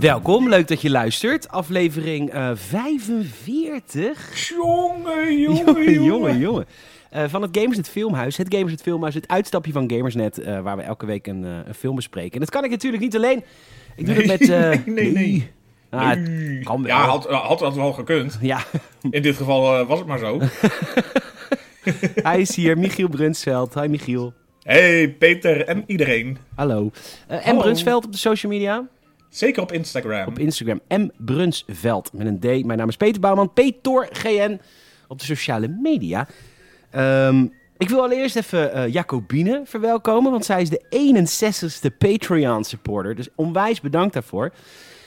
Welkom, leuk dat je luistert. Aflevering eh 45. Jongen, jongen, jongen, jongen. jongen. Eh, van het Gamersnet Filmhuis. Het Gamersnet Filmhuis, het uitstapje van Gamersnet, eh, waar we elke week een, eh, een film bespreken. En dat kan ik natuurlijk niet alleen. Ik doe Nee, het met... eh, nee, nee, nee. Ah, het kan wel. Ja, had, had dat wel gekund. ja, In dit geval eh, was het maar zo. hij is hier, Michiel Brunsveld. Hi Michiel. Hey, Peter en iedereen. Hallo. Eh. Hallo. Brunsveld op de social media. Zeker op Instagram. Op Instagram, M. Brunsveld met een D. Mijn naam is Peter Bouwman, Petor GN op de sociale media. Ehm, ik wil allereerst even eh, Jacobine verwelkomen, want zij is de 61ste Patreon-supporter. Dus onwijs bedankt daarvoor.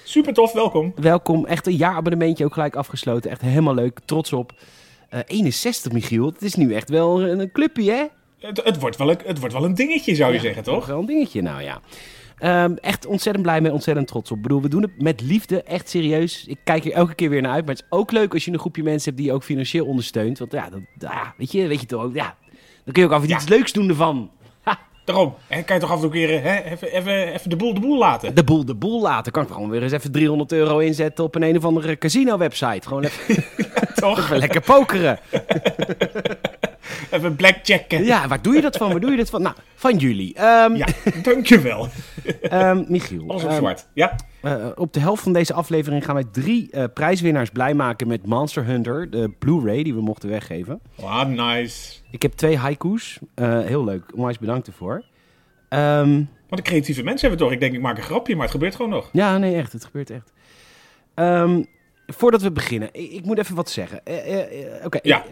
Super tof, welkom. Welkom, echt een jaarabonnementje ook gelijk afgesloten. Echt helemaal leuk, trots op. Eh 61, Michiel. Het is nu echt wel een, een clubje, hè? Het, het, wordt wel een, het wordt wel een dingetje, zou je Ja, zeggen, Toch toch? wel een dingetje, nou ja. Ehm, echt ontzettend blij mee, ontzettend trots op. Ik bedoel, we doen het met liefde, echt serieus. Ik kijk hier elke keer weer naar uit. Maar het is ook leuk als je een groepje mensen hebt die je ook financieel ondersteunt. Want ja, dat, ja weet, je, weet je toch ook, ja. Dan kun je ook af en toe Ja. iets leuks doen ervan. Ha, Daarom. En kan je toch af en toe een keer hè, even, even, even de boel de boel laten. de boel de boel laten. Kan ik gewoon weer eens even 300 euro inzetten op een een of andere casino-website. Gewoon even, toch? even lekker pokeren. Even blackjacken. Ja, waar doe je dat van? Waar doe je dat van? Nou, van jullie. Ehm Ja, dankjewel. ehm, Michiel. Alles op ehm, zwart. Ja. Eh, op de helft van deze aflevering gaan wij drie eh, prijswinnaars blij maken met Monster Hunter, de Blu-ray die we mochten weggeven. Ah, nice. Ik heb twee haiku's. Eh, heel leuk, onwijs bedankt ervoor. Ehm, Wat een creatieve mensen hebben we toch. Ik denk, ik maak een grapje, maar het gebeurt gewoon nog. ja, nee, echt. Het gebeurt echt. Voordat we beginnen, ik, ik moet even wat zeggen. Oké, Ja. ik,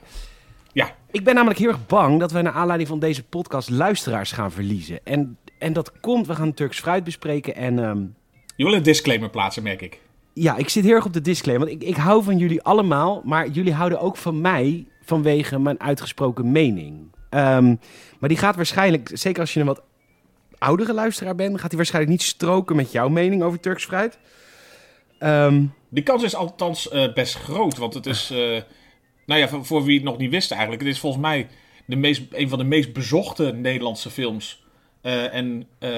Ja. ik ben namelijk heel erg bang dat we naar aanleiding van deze podcast luisteraars gaan verliezen. En, en dat komt, we gaan Turks fruit bespreken en... ehm, Je wil een disclaimer plaatsen, merk ik. Ja, ik zit heel erg op de disclaimer. Want ik, ik hou van jullie allemaal, maar jullie houden ook van mij vanwege mijn uitgesproken mening. Ehm, maar die gaat waarschijnlijk, zeker als je een wat oudere luisteraar bent, gaat die waarschijnlijk niet stroken met jouw mening over Turks fruit. Ehm, Die kans is althans eh, best groot, want het is... eh, nou ja, voor, voor wie het nog niet wist eigenlijk. Het is volgens mij de meest, een van de meest bezochte Nederlandse films. Eh, en eh,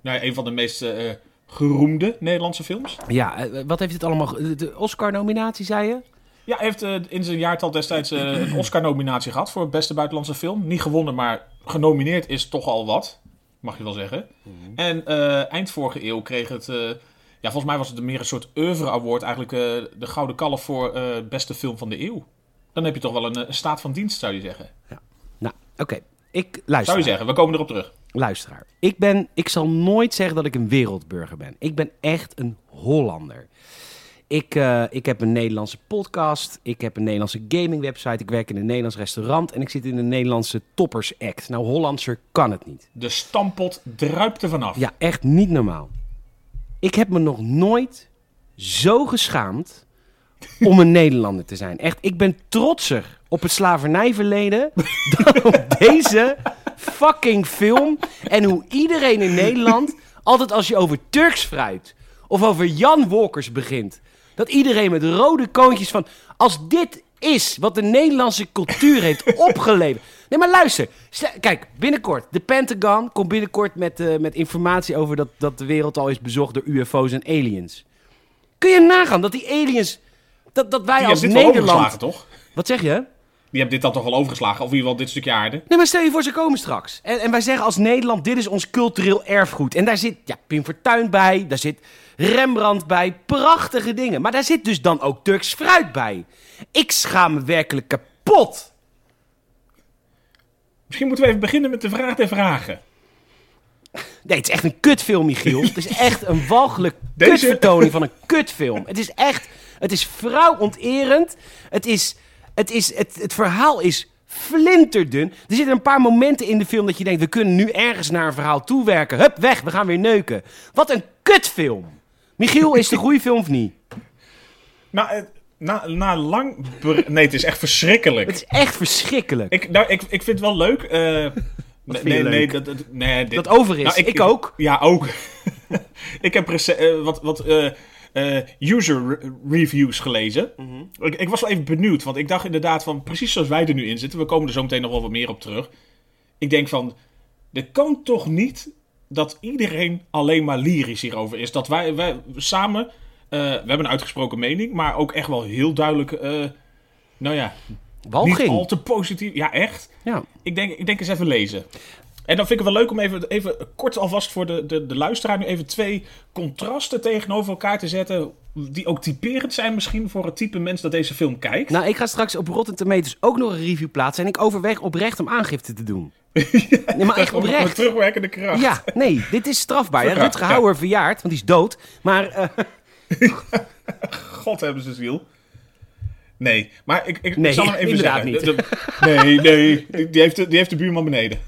nou ja, een van de meest eh, geroemde Nederlandse films. ja, wat heeft dit allemaal... De Oscar-nominatie, zei je? Ja, hij heeft in zijn jaartal destijds eh, een Oscar-nominatie gehad voor beste buitenlandse film. Niet gewonnen, maar genomineerd is toch al wat, mag je wel zeggen. En eh, eind vorige eeuw kreeg het... eh, ja, volgens mij was het meer een soort oeuvre award. Eigenlijk eh, de Gouden Kalf voor eh, beste film van de eeuw. Dan heb je toch wel een, eh, een staat van dienst, zou je zeggen. Nou, oké. Ik luister. Zou je zeggen, we komen erop terug. luisteraar. Ik, ben, ik zal nooit zeggen dat ik een wereldburger ben. Ik ben echt een Hollander. Ik, eh, ik heb een Nederlandse podcast. Ik heb een Nederlandse gaming website. Ik werk in een Nederlands restaurant. En ik zit in een Nederlandse toppers act. Nou, Hollandser kan het niet. De stampot druipt er vanaf. Ja, echt niet normaal. Ik heb me nog nooit zo geschaamd om een Nederlander te zijn. Echt, ik ben trotser op het slavernijverleden dan op deze fucking film. En hoe iedereen in Nederland, altijd als je over Turks fruit of over Jan Walkers begint, dat iedereen met rode koontjes van, als dit is wat de Nederlandse cultuur heeft opgeleverd. Nee, maar luister. Kijk, binnenkort. De Pentagon komt binnenkort met, eh, met informatie over dat, dat de wereld al is bezocht door UFO's en aliens. Kun je nagaan dat die aliens. Dat, dat wij Die als dit Nederland. toch? Wat zeg je? Die hebben dit dan toch wel overgeslagen? Of in ieder geval dit stukje aarde? Nee, maar stel je voor, ze komen straks. En, en wij zeggen als Nederland, dit is ons cultureel erfgoed. En daar zit ja, Pim Fortuyn bij, daar zit Rembrandt bij, prachtige dingen. Maar daar zit dus dan ook Turks fruit bij. Ik schaam me werkelijk kapot. Misschien moeten we even beginnen met de vraag der vragen. Nee, het is echt een kutfilm, Michiel. het is echt een walgelijk Deze- kutvertoning van een kutfilm. Het is echt, het is vrouwonterend. Het is, het is, het, het verhaal is flinterdun. Er zitten een paar momenten in de film dat je denkt, we kunnen nu ergens naar een verhaal toewerken. Hup, weg, we gaan weer neuken. Wat een kutfilm. Michiel, is het een goede film of niet? Na, eh, na, na lang... Nee, het is echt verschrikkelijk. Het is echt verschrikkelijk. Ik, nou, ik, ik vind het wel leuk. eh, nee, nee, dat, dat, nee, dit- Dat over is. Nou, ik, ook. Ja, ook. ik heb eh, wat, wat eh, user re- reviews gelezen. Mhm. ik, ik was wel even benieuwd, want ik dacht inderdaad van precies zoals wij er nu in zitten. We komen er zo meteen nog wel wat meer op terug. Ik denk van, er kan toch niet dat iedereen alleen maar lyrisch hierover is. Dat wij, wij samen, eh, we hebben een uitgesproken mening, maar ook echt wel heel duidelijk, eh, nou ja, niet al te positief. Ja, echt. Ja. Ik denk, ik denk eens even lezen. En dan vind ik het wel leuk om even, even kort alvast voor de, de, de luisteraar nu even twee contrasten tegenover elkaar te zetten. Die ook typerend zijn misschien voor het type mens dat deze film kijkt. Nou, ik ga straks op Rotten Tomatoes ook nog een review plaatsen. En ik overweeg oprecht om aangifte te doen. Nee, maar echt oprecht. terugwerkende kracht. Ja, nee, dit is strafbaar. Ja, Rutger ja. Hauer verjaard, want die is dood. Maar eh, God hebben ze ziel. Nee, maar ik, ik, Nee, zal hem even inderdaad zeggen. niet. De- de- nee, nee, die heeft, de, die heeft de buurman beneden.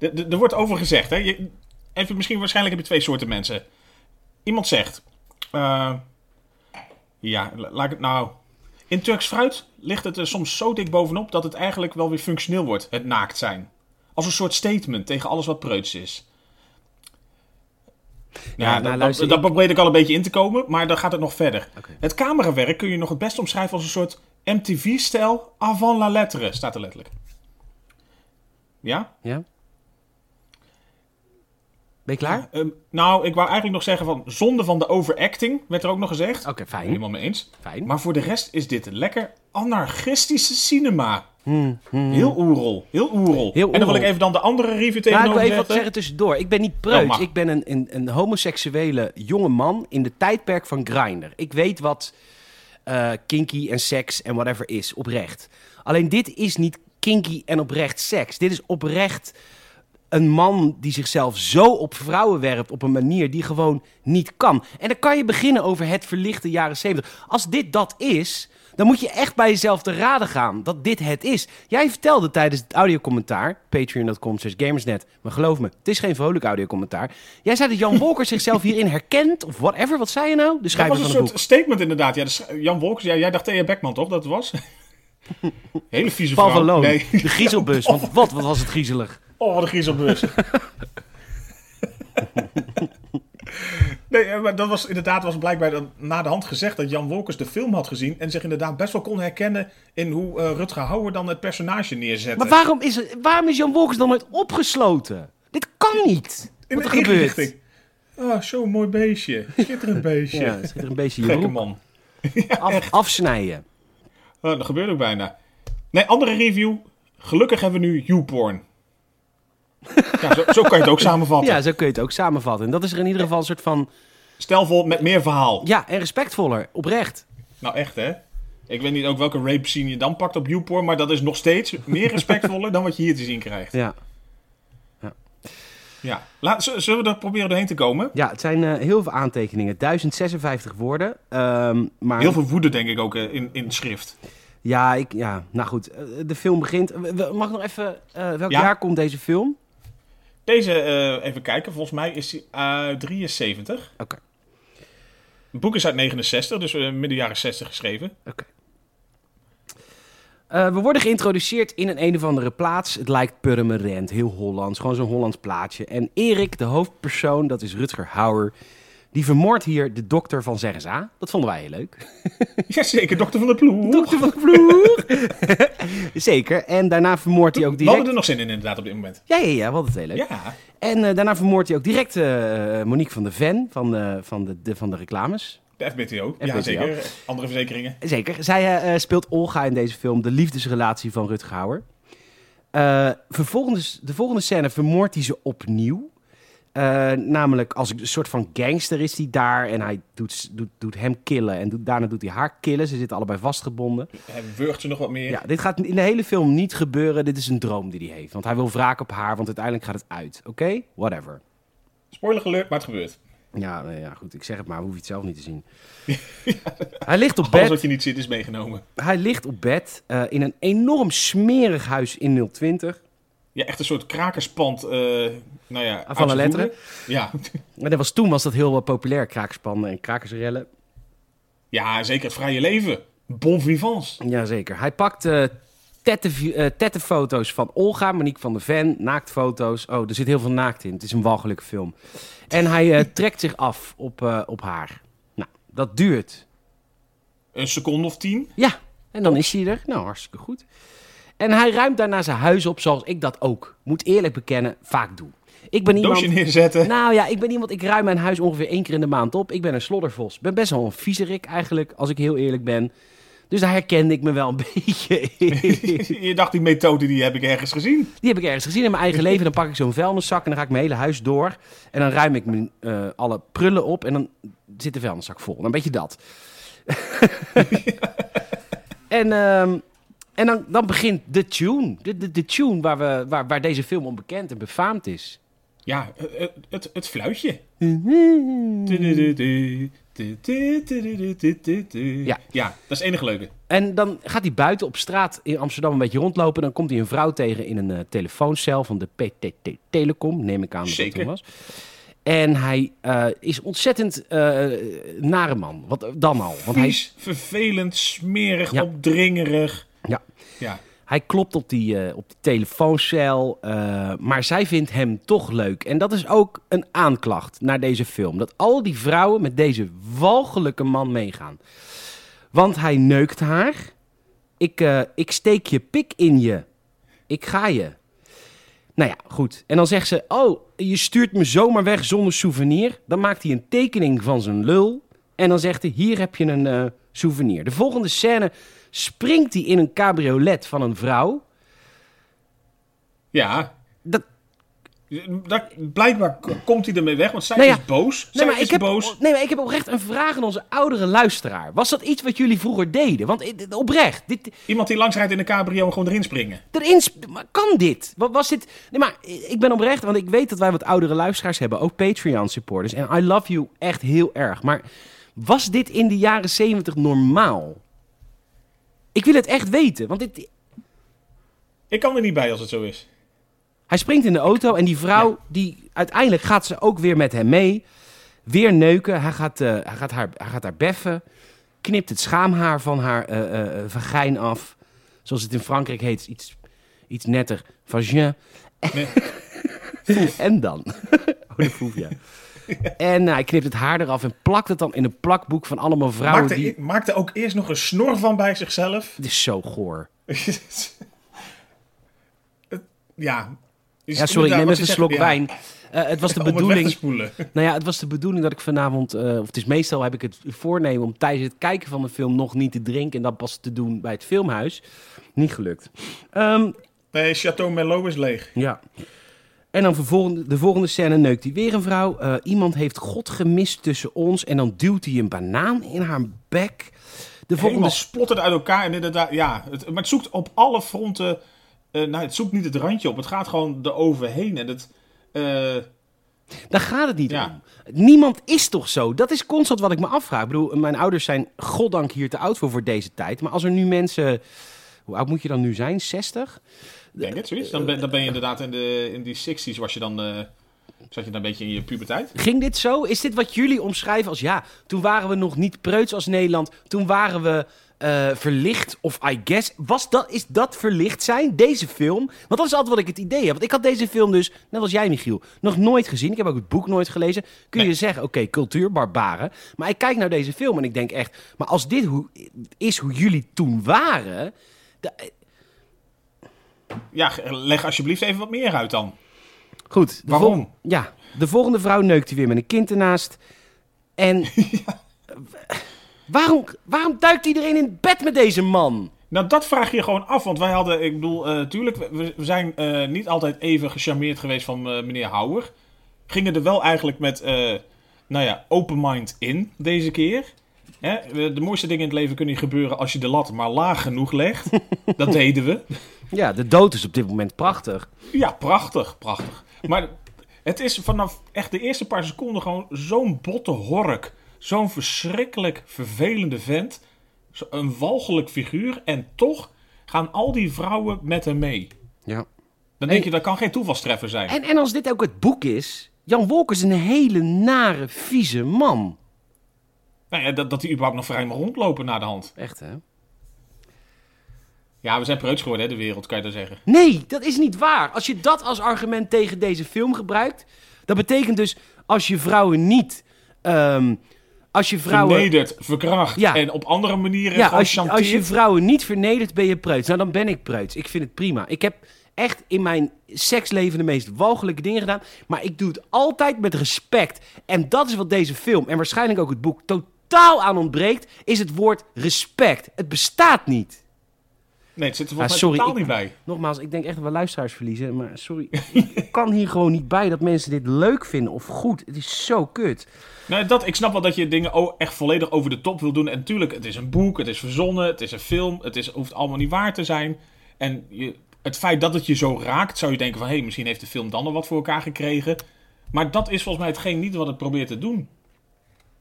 Er wordt over gezegd, hè. Je, even, misschien waarschijnlijk heb je twee soorten mensen. Iemand zegt... eh, ja, la- laat ik het nou... In Turks fruit ligt het er soms zo dik bovenop... dat het eigenlijk wel weer functioneel wordt, het naakt zijn. Als een soort statement tegen alles wat preuts is. Ja, nou, luister, daar ik- probeer ik al een beetje in te komen, maar dan gaat het nog verder. Het camerawerk kun je nog het best omschrijven als een soort MTV-stijl avant la lettre, staat er letterlijk. Ja? ja. Ben je klaar? Ehm, nou, ik wou eigenlijk nog zeggen van zonde van de overacting, werd er ook nog gezegd. Oké, fijn. Helemaal mee eens. Fijn. Maar voor de rest is dit lekker anarchistische cinema. Hmm, hmm. Heel oerol. Heel oerol. Heel En dan wil ik even dan de andere review Nou, ik tegenover wil even wat zeggen tussendoor. Ik ben niet Oh, preuts. mag. ik ben een, een, een homoseksuele jonge man in de tijdperk van Grindr. Ik weet wat eh, kinky en seks en whatever is, oprecht. Alleen dit is niet kinky en oprecht seks. Dit is oprecht een man die zichzelf zo op vrouwen werpt op een manier die gewoon niet kan. En dan kan je beginnen over het verlichte jaren 70. Als dit dat is, dan moet je echt bij jezelf te raden gaan dat dit het is. Jij vertelde tijdens het audiocommentaar, patreon.com slash gamersnet, maar geloof me, het is geen vrolijk audiocommentaar. Jij zei dat Jan Wolker zichzelf hierin herkent, of whatever. Wat zei je nou? De Dat schrijver was een van het soort boek. statement inderdaad. Ja, Jan Wolkers, ja, jij dacht Thea Beckman toch dat was? Hele vieze Paul vrouw. van Loon, Nee. de griezelbus. Want wat, wat was het griezelig. Oh, wat een griezelbus. nee, eh, maar dat was inderdaad was blijkbaar dan na de hand gezegd dat Jan Wolkers de film had gezien en zich inderdaad best wel kon herkennen in hoe eh, Rutger Hauer dan het personage neerzette. Maar waarom is, er- waarom is Jan Wolkers dan nooit opgesloten? Dit kan niet. in Wat er de gebeurt. Oh, zo'n mooi beestje. Schitterend beestje. Ja, zit er een beetje je Gekke man. af, afsnijden. Oh, dat gebeurt ook bijna. Nee, andere review. Gelukkig hebben we nu YouPorn. Ja, zo, zo kan je het ook samenvatten. Ja, zo kun je het ook samenvatten. En dat is er in ieder geval een soort van... Stelvol met meer verhaal. Ja, en respectvoller. Oprecht. Nou, echt hè? Ik weet niet ook welke rape scene je dan pakt op YouPorn, maar dat is nog steeds meer respectvoller dan wat je hier te zien krijgt. Ja. Ja. Laat, z- zullen we er proberen doorheen te komen? Ja, het zijn eh, heel veel aantekeningen. 1056 woorden. Ehm, maar Heel veel woede denk ik ook eh, in, in het schrift. Ja, ik, ja, nou goed. eh, De film begint. Mag ik nog even... welk Ja. jaar komt deze film? Deze, eh, even kijken, volgens mij is hij uit 73. Oké. Het boek is uit 69, dus eh, midden jaren 60 geschreven. Oké. Eh, we worden geïntroduceerd in een een of andere plaats. Het lijkt Purmerend, heel Hollands. Gewoon zo'n Hollands plaatje. En Erik, de hoofdpersoon, dat is Rutger Hauer... die vermoordt hier de dokter van Zeggenza. Dat vonden wij heel leuk. Jazeker, dokter van de ploeg. Dokter van de ploeg. Zeker. En daarna vermoordt hij ook We direct... hadden er nog zin in inderdaad op dit moment. Ja, ja, ja, we hadden het heel leuk. Ja, En eh, daarna vermoordt hij ook direct eh, Monique van de Ven van, eh, van, de, de, van de reclames. de FBTO. Ja, FBTO. zeker. Andere verzekeringen. Zeker. Zij eh, speelt Olga in deze film, de liefdesrelatie van Rutger Hauer. Eh, vervolgens, de volgende scène vermoordt hij ze opnieuw. Eh, namelijk als een soort van gangster is hij daar en hij doet, doet, doet hem killen en doet, daarna doet hij haar killen. Ze zitten allebei vastgebonden. Hij wurgt ze nog wat meer. Ja, dit gaat in de hele film niet gebeuren. Dit is een droom die hij heeft. Want hij wil wraak op haar, want uiteindelijk gaat het uit. Oké? Whatever. Spoiler alert, maar het gebeurt. Ja, nou ja, goed. Ik zeg het maar, hoef je het zelf niet te zien. Hij ligt op Alles bed. wat je niet ziet is meegenomen. Hij ligt op bed eh, in een enorm smerig huis in 020. Ja, echt een soort krakerspand. eh nou ja, Van de letteren. Ja. Maar dat was, toen was dat heel wel populair, krakerspannen en krakersrellen. ja, zeker het vrije leven. Bon vivants. Jazeker. Hij pakt eh tette- eh, tettenfoto's van Olga, Monique van de Ven, naaktfoto's. Oh, er zit heel veel naakt in. Het is een walgelijke film. En hij eh, trekt zich af op, eh, op haar. Nou, dat duurt. Een seconde of tien. Ja, en dan is hij er. Nou, hartstikke goed. En hij ruimt daarna zijn huis op zoals ik dat ook, moet eerlijk bekennen, vaak doe. Ik ben iemand... Doosje neerzetten. Nou ja, ik ben iemand, ik ruim mijn huis ongeveer één keer in de maand op. Ik ben een sloddervos. Ik ben best wel een viezerik eigenlijk, als ik heel eerlijk ben. Dus daar herkende ik me wel een beetje in. je dacht, die methode die heb ik ergens gezien. Die heb ik ergens gezien in mijn eigen leven. Dan pak ik zo'n vuilniszak en dan ga ik mijn hele huis door. En dan ruim ik mijn, eh, alle prullen op en dan zit de vuilniszak vol. Een beetje dat. en ehm, en dan, dan begint de tune. De, de, de tune waar, we, waar, waar deze film onbekend en befaamd is. Ja, eh, het, het, het fluitje. Ja. ja, dat is het enige leuke. En dan gaat hij buiten op straat in Amsterdam een beetje rondlopen. Dan komt hij een vrouw tegen in een eh, telefooncel van de PTT Telecom. Neem ik aan dat Zeker. was. En hij eh, is ontzettend eh nare man. Wat dan al? Want hij, Vies, vervelend, smerig, Ja. opdringerig. ja, Ja, hij klopt op die, eh, op die telefooncel. eh, maar zij vindt hem toch leuk. En dat is ook een aanklacht naar deze film. Dat al die vrouwen met deze walgelijke man meegaan. Want hij neukt haar. Ik, eh, ik steek je pik in je. Ik ga je. Nou ja, goed. En dan zegt ze: Oh, je stuurt me zomaar weg zonder souvenir. Dan maakt hij een tekening van zijn lul. En dan zegt hij: Hier heb je een souvenir. De volgende scène springt hij in een cabriolet van een vrouw. ja. Dat, Dat, blijkbaar komt hij ermee weg, want zij Nou ja. is boos. nee, Zij maar is ik heb, boos. nee, maar ik heb oprecht een vraag aan onze oudere luisteraar. Was dat iets wat jullie vroeger deden? Want eh, oprecht, dit, Iemand die langsrijdt in de cabrio en gewoon erin springen. erin, sp- maar kan dit? Wat was dit? Nee, maar ik ben oprecht, want ik weet dat wij wat oudere luisteraars hebben, ook Patreon supporters. En I love you echt heel erg. Maar was dit in de jaren 70 normaal? Ik wil het echt weten, want dit, Ik kan er niet bij als het zo is. hij springt in de auto en die vrouw, die uiteindelijk gaat ze ook weer met hem mee. Weer neuken, hij gaat, eh, hij gaat, haar, hij gaat haar beffen. Knipt het schaamhaar van haar eh eh, vagijn af. Zoals het in Frankrijk heet, iets, iets netter. Vagin. Nee. en dan? oh, de foef, ja. En eh, hij knipt het haar eraf en plakt het dan in een plakboek van allemaal vrouwen Maakte, die... maakte ook eerst nog een snor van bij zichzelf. Het is zo goor. Ja. Is Ja, sorry, ik neem even een slok wijn. Eh, het was de bedoeling... Nou ja, het was de bedoeling dat ik vanavond, eh, of het is meestal heb ik het voornemen om tijdens het kijken van de film nog niet te drinken en dat pas te doen bij het filmhuis. Niet gelukt. Ehm, Nee, Chateau Merlot is leeg. ja. En dan vervolgende, de volgende scène neukt hij weer een vrouw. Eh, iemand heeft God gemist tussen ons en dan duwt hij een banaan in haar bek. De volgende splotterd uit elkaar. En inderdaad, ja, het, maar het zoekt op alle fronten... eh, nou, het zoekt niet het randje op. Het gaat gewoon eroverheen. En het... eh, Daar gaat het niet Ja. om. Niemand is toch zo? Dat is constant wat ik me afvraag. Ik bedoel, mijn ouders zijn goddank hier te oud voor voor deze tijd. Maar als er nu mensen... Hoe oud moet je dan nu zijn? 60? Denk het, zoiets. Dan ben, dan ben je inderdaad in, de, in die 60s was je dan... eh, zat je dan een beetje in je puberteit. Ging dit zo? Is dit wat jullie omschrijven als ja, toen waren we nog niet preuts als Nederland. Toen waren we eh, verlicht of I guess. Was dat, is dat verlicht zijn, deze film? Want dat is altijd wat ik het idee heb. Want ik had deze film dus, net als jij Michiel, nog nooit gezien. Ik heb ook het boek nooit gelezen. Kun je Nee. zeggen, oké, cultuur, barbaren. Maar ik kijk naar deze film en ik denk echt... Maar als dit hoe, is hoe jullie toen waren... Ja, leg alsjeblieft even wat meer uit dan. Goed. de Waarom? ja, de volgende vrouw neukt hij weer met een kind ernaast. En waarom, waarom duikt iedereen in bed met deze man? Nou, dat vraag je gewoon af. Want wij hadden, ik bedoel, eh tuurlijk, we, we zijn eh, niet altijd even gecharmeerd geweest van eh, meneer Houwer. Gingen er wel eigenlijk met, nou ja, open mind in deze keer. Hè? De mooiste dingen in het leven kunnen gebeuren als je de lat maar laag genoeg legt. dat deden we. Ja, de dood is op dit moment prachtig. Ja, prachtig, prachtig. Maar het is vanaf echt de eerste paar seconden gewoon zo'n botte hork. Zo'n verschrikkelijk vervelende vent. Een walgelijk figuur. En toch gaan al die vrouwen met hem mee. Ja. Dan denk je, dat kan geen toevalstreffer zijn. En, en als dit ook het boek is... Jan Wolkers is een hele nare, vieze man. Nou ja, dat, dat hij überhaupt nog vrij mag rondlopen naar de hand. Echt, hè? Ja, we zijn preuts geworden, hè, de wereld, kan je dan zeggen. Nee, dat is niet waar. Als je dat als argument tegen deze film gebruikt, dat betekent dus als je vrouwen niet ehm, Als je vrouwen... Vernederd, verkracht Ja. en op andere manieren Ja, als je, als je vrouwen niet vernedert, ben je preuts. Nou, dan ben ik preuts. Ik vind het prima. Ik heb echt in mijn seksleven de meest walgelijke dingen gedaan. Maar ik doe het altijd met respect. En dat is wat deze film, en waarschijnlijk ook het boek, totaal aan ontbreekt. Is het woord respect. Het bestaat niet. Nee, het zit er Ah, volgens mij totaal ik- niet bij. Nogmaals, ik denk echt dat we luisteraars verliezen. Maar sorry, ik kan hier gewoon niet bij dat mensen dit leuk vinden of goed. Het is zo kut. Nee, dat, ik snap wel dat je dingen echt volledig over de top wil doen. En natuurlijk, het is een boek, het is verzonnen, het is een film. Het is, hoeft allemaal niet waar te zijn. En je, het feit dat het je zo raakt, zou je denken van... hé, hey, misschien heeft de film dan nog wat voor elkaar gekregen. Maar dat is volgens mij hetgeen niet wat het probeert te doen.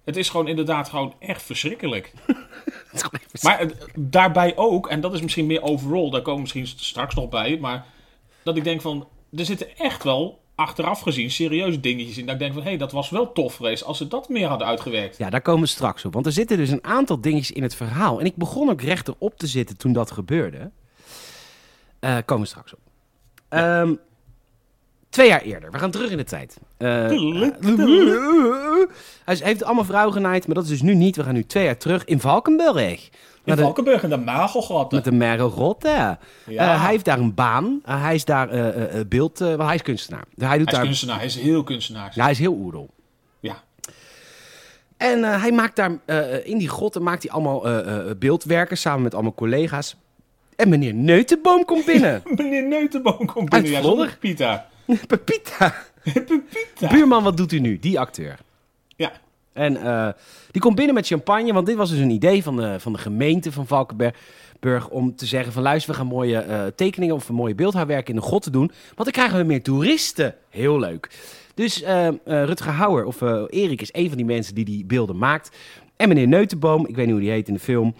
Het is gewoon inderdaad gewoon echt verschrikkelijk. Maar het- daarbij ook, en dat is misschien meer overall, daar komen we misschien straks nog bij, maar dat ik denk van, er zitten echt wel, achteraf gezien, serieuze dingetjes in. Dat ik denk van, hé, hey, dat was wel tof geweest als ze dat meer hadden uitgewerkt. Ja, daar komen we straks op. Want er zitten dus een aantal dingetjes in het verhaal. En ik begon ook rechterop te zitten toen dat gebeurde. Eh komen we straks op. Ehm, twee jaar eerder. We gaan terug in de tijd. Eh, hij heeft allemaal vrouwen genaaid, maar dat is dus nu niet. We gaan nu twee jaar terug in Valkenburg. In Valkenburg en de Magelgat. Met de Merel Rotte. Ja. Eh, hij heeft daar een baan. Eh, hij is daar eh, eh, eh, beeld... eh, want hij is kunstenaar. Hij, doet Hij is daar, kunstenaar, hij is heel kunstenaar. ja, hij is heel oerdel. Ja. En eh, hij maakt daar eh, in die grotten maakt hij allemaal eh, eh, beeldwerken samen met allemaal collega's. En meneer Neutenboom komt binnen. Meneer Neutenboom komt binnen. Ja, Uit? Pita. Pepita. Pepita. Buurman, wat doet u nu? Die acteur. Ja. En eh, die komt binnen met champagne, want dit was dus een idee van de, van de gemeente van Valkenburg om te zeggen van luister, we gaan mooie eh, tekeningen of mooie beeldhouwwerken in de grot te doen, want dan krijgen we meer toeristen. Heel leuk. Dus eh, Rutger Hauer, of Erik, is een van die mensen die die beelden maakt. En meneer Neutenboom, ik weet niet hoe die heet in de film,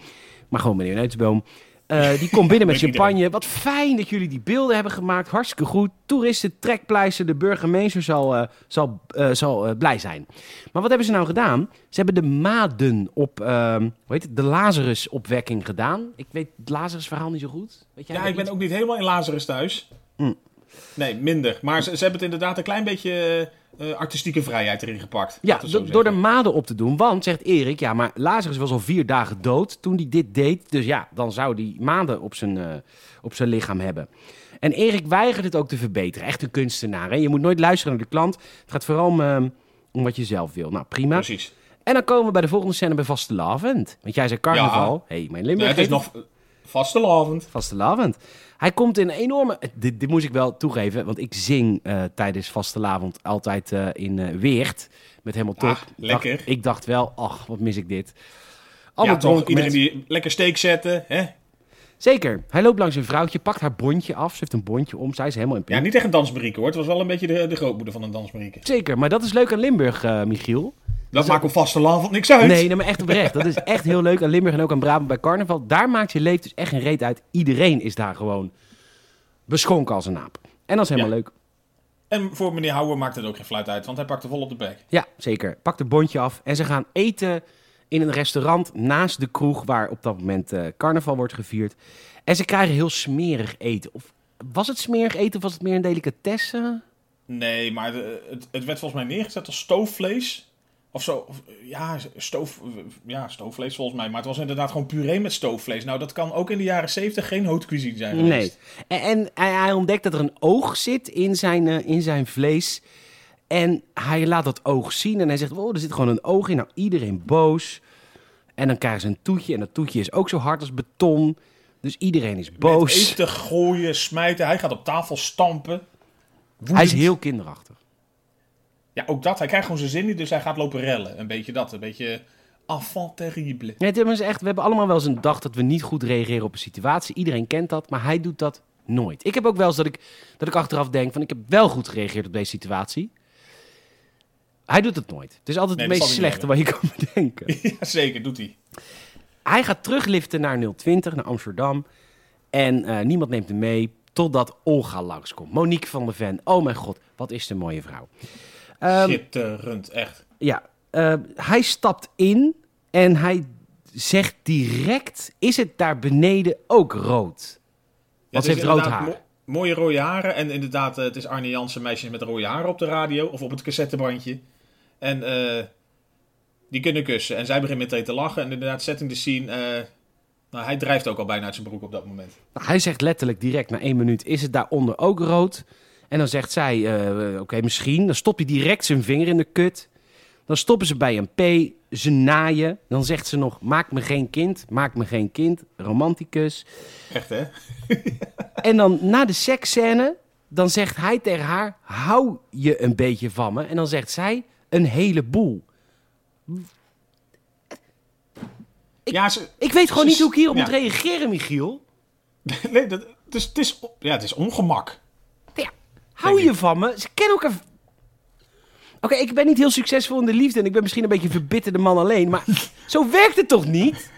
maar gewoon meneer Neutenboom. Eh, die komt binnen met champagne. Wat fijn dat jullie die beelden hebben gemaakt. Hartstikke goed. Toeristen, trekpleister, de burgemeester zal, eh, zal, eh, zal blij zijn. Maar wat hebben ze nou gedaan? Ze hebben de maden op, ehm, hoe heet het, de Lazarus-opwekking gedaan. Ik weet het Lazarus-verhaal niet zo goed. Weet jij Ja, ik ben ook niet helemaal in Lazarus thuis. Hm. Nee, minder. Maar ze, ze hebben het inderdaad een klein beetje eh, artistieke vrijheid erin gepakt. Ja, do- door de maden op te doen. Want, zegt Erik, ja, maar Lazarus was al vier dagen dood toen hij dit deed. Dus ja, dan zou hij maden op zijn, eh, op zijn lichaam hebben. En Erik weigert het ook te verbeteren. Echt een kunstenaar. Hè? Je moet nooit luisteren naar de klant. Het gaat vooral om, eh, om wat je zelf wil. Nou, prima. Precies. En dan komen we bij de volgende scène bij Vastelavond. Want jij zei carnaval. Hé, hey, mijn Ja, Limburg het is nog vastelavond. Vastelavond. Hij komt in een enorme... Dit, dit moest ik wel toegeven, want ik zing eh, tijdens Vastelavond altijd eh, in eh, Weert. Met helemaal top. Ah, Ik lekker. dacht- ik dacht wel, ach, wat mis ik dit. Ja, Allemaal toch. dronken Iedereen mensen. die lekker steek zetten. Hè? Zeker. Hij loopt langs een vrouwtje, pakt haar bondje af. Ze heeft een bondje om. Zij is helemaal in Ja, niet echt een dansmarieke hoor. Het was wel een beetje de, de grootmoeder van een dansmarieke. Zeker, maar dat is leuk aan Limburg, Michiel. Dat maakt op vastelavond niks uit. Nee, nee, maar echt oprecht. Dat is echt heel leuk aan Limburg en ook aan Brabant bij carnaval. Daar maakt je leeft dus echt geen reet uit. Iedereen is daar gewoon beschonken als een aap. En dat is helemaal Ja. leuk. En voor meneer Houwer maakt het ook geen fluit uit, want hij pakt er vol op de bek. Ja, zeker. Pak het bondje af en ze gaan eten in een restaurant naast de kroeg waar op dat moment eh, carnaval wordt gevierd. En ze krijgen heel smerig eten. Of was het smerig eten of was het meer een delicatesse? Nee, maar de- het, het werd volgens mij neergezet als stoofvlees. Of zo. Of, ja, stoof, ja, stoofvlees volgens mij. Maar het was inderdaad gewoon puree met stoofvlees. Nou, dat kan ook in de jaren 70 geen haute cuisine zijn Nee. geweest. En, en hij, ontdekt dat er een oog zit in zijn, eh, in zijn vlees. En hij laat dat oog zien en hij zegt, oh, er zit gewoon een oog in. Nou, iedereen boos. En dan krijgen ze een toetje en dat toetje is ook zo hard als beton. Dus iedereen is Met boos. eten gooien, smijten. Hij gaat op tafel stampen. Hij is heel kinderachtig. Ja, ook dat. Hij krijgt gewoon zijn zin niet, dus hij gaat lopen rellen. Een beetje dat. Een beetje enfant terrible. Nee, het is echt, we hebben allemaal wel eens een dag dat we niet goed reageren op een situatie. Iedereen kent dat, maar hij doet dat nooit. Ik heb ook wel eens dat ik, dat ik achteraf denk van ik heb wel goed gereageerd op deze situatie. Hij doet het nooit. Het is altijd Nee, het meest slechte wat je kan bedenken. ja, zeker. Doet hij. Hij gaat terugliften naar 020, naar Amsterdam. En eh, niemand neemt hem mee, totdat Olga langskomt. Monique van der Ven. Oh mijn god, wat is de mooie vrouw. Ehm, Schitterend, echt. ja, eh, hij stapt in en hij zegt direct... Is het daar beneden ook rood? Want ze heeft rood haar. mo- mooie rode haren. En inderdaad, eh, het is Arne Jansen, meisjes met rode haren op de radio. Of op het cassettebandje. En eh, Die kunnen kussen. En zij begint meteen te lachen. En inderdaad, setting de scene. eh, nou, hij drijft ook al bijna uit zijn broek op dat moment. Hij zegt letterlijk direct na één minuut, is het daaronder ook rood? En dan zegt zij, eh, oké, misschien. Dan stopt hij direct zijn vinger in de kut. Dan stoppen ze bij een P, ze naaien. Dan zegt ze nog, maak me geen kind, maak me geen kind. Romanticus. Echt, hè? En dan na de seksscène, dan zegt hij tegen haar, hou je een beetje van me? En dan zegt zij, een heleboel. Ik- ja, ze, Ik weet gewoon Ze- niet hoe ik hierop ja. moet reageren, Michiel. nee, dat, het, is, het, is, ja, het is ongemak. Hou je van me? Ze kennen elkaar... Oké, ik ben niet heel succesvol in de liefde en ik ben misschien een beetje een verbitterde man alleen, maar zo werkt het toch niet?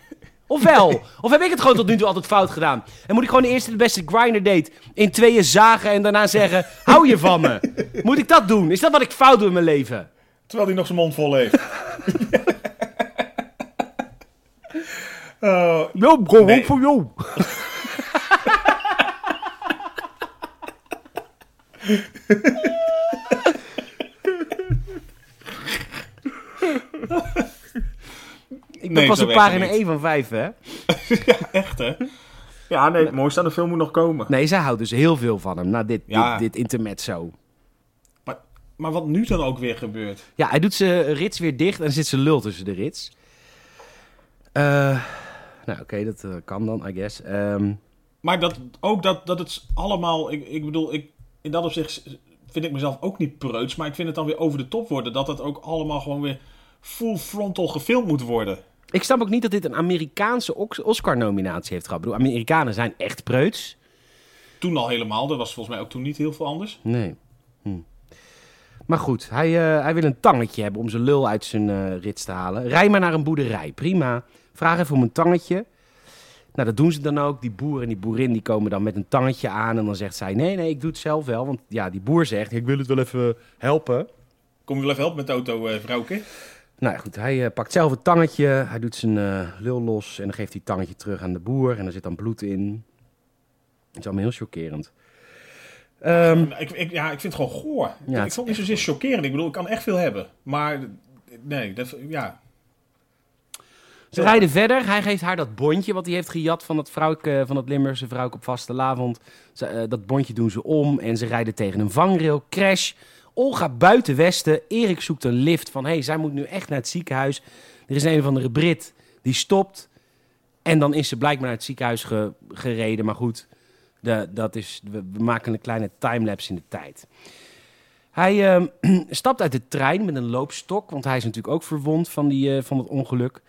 Of wel? Of heb ik het gewoon tot nu toe altijd fout gedaan? En moet ik gewoon de eerste de beste grinder date in tweeën zagen en daarna zeggen, hou je van me? Moet ik dat doen? Is dat wat ik fout doe in mijn leven? Terwijl hij nog zijn mond vol heeft. Oh, Ja, bro, Nee. voor jou. Ik ben Nee, pas zo op pagina niet. 1 van 5, hè? echt, hè? Ja, nee, het mooiste aan de film moet nog komen. Nee, zij houdt dus heel veel van hem na dit, Ja. dit, dit intermezzo. Maar, maar wat nu dan ook weer gebeurt? Ja, hij doet zijn rits weer dicht en er zit zijn lul tussen de rits. Eh, nou, oké, dat eh, kan dan, I guess. Ehm, Maar dat, ook dat, dat het allemaal... Ik, ik bedoel, ik, in dat opzicht vind ik mezelf ook niet preuts. Maar ik vind het dan weer over de top worden. Dat het ook allemaal gewoon weer full frontal gefilmd moet worden. ik snap ook niet dat dit een Amerikaanse Oscar-nominatie heeft gehad. Ik bedoel, Amerikanen zijn echt preuts. Toen al helemaal. Dat was volgens mij ook toen niet heel veel anders. Nee. Hm. Maar goed, hij, eh, hij wil een tangetje hebben om zijn lul uit zijn eh, rits te halen. Rij maar naar een boerderij, prima. Vraag even om een tangetje. Nou, dat doen ze dan ook. Die boer en die boerin die komen dan met een tangetje aan. En dan zegt zij, nee, nee, ik doe het zelf wel. Want ja, die boer zegt, ik wil het wel even helpen. Kom je wel even helpen met de auto, eh vrouwke? Nou ja, goed, hij eh, pakt zelf het tangetje. Hij doet zijn eh, lul los en dan geeft hij het tangetje terug aan de boer. En er zit dan bloed in. Het is allemaal heel chockerend. Ehm, Ik, ik, ja, ik vind het gewoon goor. Ja, ik vond het niet zozeer chockerend. Ik bedoel, ik kan echt veel hebben. Maar nee, dat, ja. Ze rijden verder. Hij geeft haar dat bondje wat hij heeft gejat van dat, vrouwke, van dat Limburgse vrouwke op vastelavond. Ze, eh, dat bondje doen ze om en ze rijden tegen een vangrail. Crash. Olga buiten Westen. Erik zoekt een lift van... hé, hey, zij moet nu echt naar het ziekenhuis. Er is een of andere Brit die stopt. En dan is ze blijkbaar naar het ziekenhuis ge- gereden. Maar goed, de, dat is, we, we maken een kleine timelapse in de tijd. Hij ehm, stapt uit de trein met een loopstok. Want hij is natuurlijk ook verwond van, die, eh, van het ongeluk.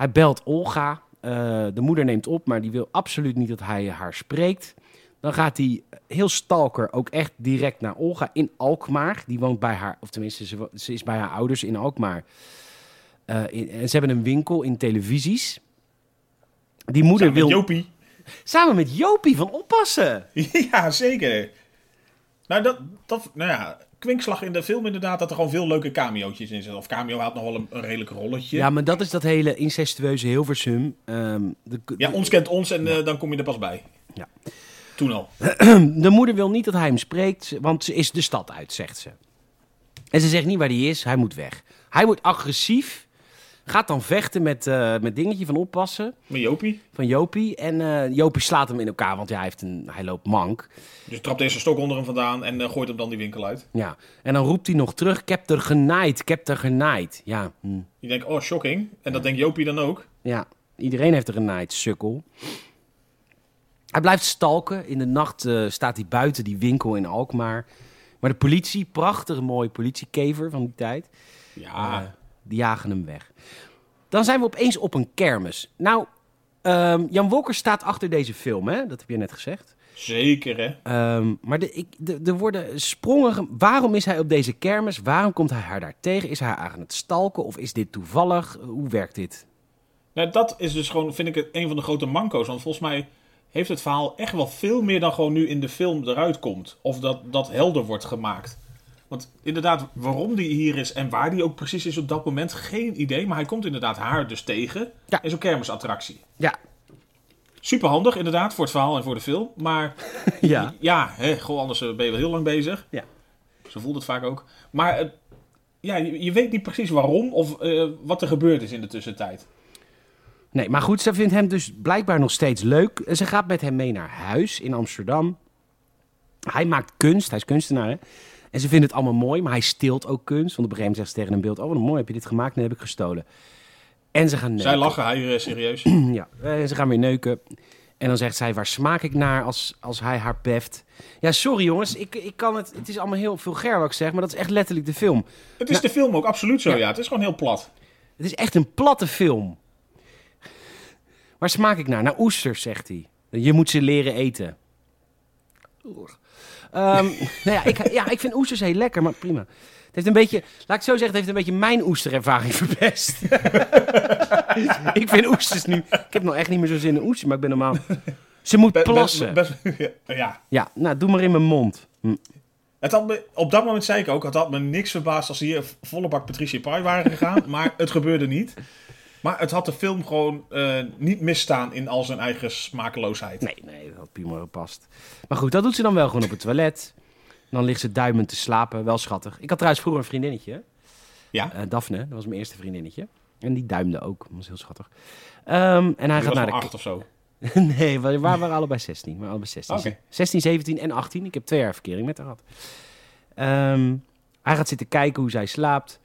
Hij belt Olga. Eh, de moeder neemt op, maar die wil absoluut niet dat hij haar spreekt. Dan gaat hij heel stalker ook echt direct naar Olga in Alkmaar. Die woont bij haar, of tenminste, ze, is bij haar ouders in Alkmaar. Eh, in- en ze hebben een winkel in televisies. Die moeder Samen met wil Jopie. samen met Jopie van oppassen. ja, zeker. Nou, dat, dat, nou ja, kwinkslag in de film inderdaad, dat er gewoon veel leuke cameo'tjes in zitten. Of cameo had nog wel een, een redelijk rolletje. Ja, maar dat is dat hele incestueuze Hilversum. Ehm, de, Ja, ons kent ons en eh, dan kom je er pas bij. Ja. Toen al. De moeder wil niet dat hij hem spreekt, want ze is de stad uit, zegt ze. En ze zegt niet waar hij is, hij moet weg. Hij wordt agressief, gaat dan vechten met, eh, met dingetje van oppassen, Met Jopie. van Jopie. En eh, Jopie slaat hem in elkaar, want ja, hij, heeft een, hij loopt mank. Dus trapt deze stok onder hem vandaan en eh, gooit hem dan die winkel uit. Ja. En dan roept hij nog terug, ik heb er genaaid, ik heb er genaaid. Ja, hm. Je denkt, oh, shocking. En dat denkt Jopie dan ook. ja, iedereen heeft er genaaid, sukkel. Hij blijft stalken. In de nacht staat hij buiten die winkel in Alkmaar. Maar de politie, prachtige mooie politiekever van die tijd... Ja. Die jagen hem weg. Dan zijn we opeens op een kermis. Nou, ehm, Jan Wolker staat achter deze film, hè? Dat heb je net gezegd. Zeker, hè. Ehm, maar de, ik, de, er worden sprongen... Waarom is hij op deze kermis? Waarom komt hij haar daar tegen? Is hij haar aan het stalken? Of is dit toevallig? Hoe werkt dit? Nou, dat is dus gewoon, vind ik, het een van de grote manco's. Want volgens mij heeft het verhaal echt wel veel meer dan gewoon nu in de film eruit komt. Of dat dat helder wordt gemaakt. Want inderdaad, waarom die hier is en waar die ook precies is op dat moment, geen idee. Maar hij komt inderdaad haar dus tegen Ja. in zo'n kermisattractie. Ja. Super handig inderdaad, voor het verhaal en voor de film. Maar Ja. ja, hè, gewoon anders eh, ben je wel heel lang bezig. Ja. Zo voelt het vaak ook. Maar het, ja, je, je weet niet precies waarom of eh, wat er gebeurd is in de tussentijd. Nee, maar goed, ze vindt hem dus blijkbaar nog steeds leuk. En Ze gaat met hem mee naar huis in Amsterdam. Hij maakt kunst, hij is kunstenaar. Hè? En ze vindt het allemaal mooi, maar hij steelt ook kunst. Want op een gegeven moment zegt ze tegen een beeld: Oh, wat mooi, heb je dit gemaakt? Nee, heb ik gestolen. En ze gaan neuken. Zij lachen, hij eh, serieus. Ja, eh, ze gaan weer neuken. En dan zegt zij: Waar smaak ik naar als, als hij haar beft? Ja, sorry jongens, ik, ik kan het. Het is allemaal heel vulgair wat ik zeg, maar dat is echt letterlijk de film. Het is Nou- de film ook absoluut zo, Ja. ja. Het is gewoon heel plat. Het is echt een platte film. Waar smaak ik naar? Naar oesters, zegt hij. Je moet ze leren eten. Oeh. Ehm, nou ja, ik, ja, ik vind oesters heel lekker, maar prima. Het heeft een beetje, laat ik zo zeggen, het heeft een beetje mijn oesterervaring verpest. ik vind oesters nu, ik heb nog echt niet meer zo zin in oesters, maar ik ben normaal... Ze moet Be- plassen. ja. Ja, nou, doe maar in mijn mond. Hm. Het had me, op dat moment zei ik ook, het had me niks verbaasd als ze hier volle bak Patricia Pai waren gegaan. maar het gebeurde niet. Maar het had de film gewoon eh, niet misstaan in al zijn eigen smakeloosheid. Nee, nee, dat had prima gepast. Maar goed, dat doet ze dan wel gewoon op het toilet. Dan ligt ze duimend te slapen, wel schattig. Ik had trouwens vroeger een vriendinnetje, Ja, eh, Daphne, dat was mijn eerste vriendinnetje. En die duimde ook, dat was heel schattig. Ehm, en hij die gaat naar de... acht of zo. nee, we waren allebei 16. We waren allebei 16. Oké. 16, 17 en 18. Ik heb twee jaar verkering met haar gehad. Ehm, hij gaat zitten kijken hoe zij slaapt.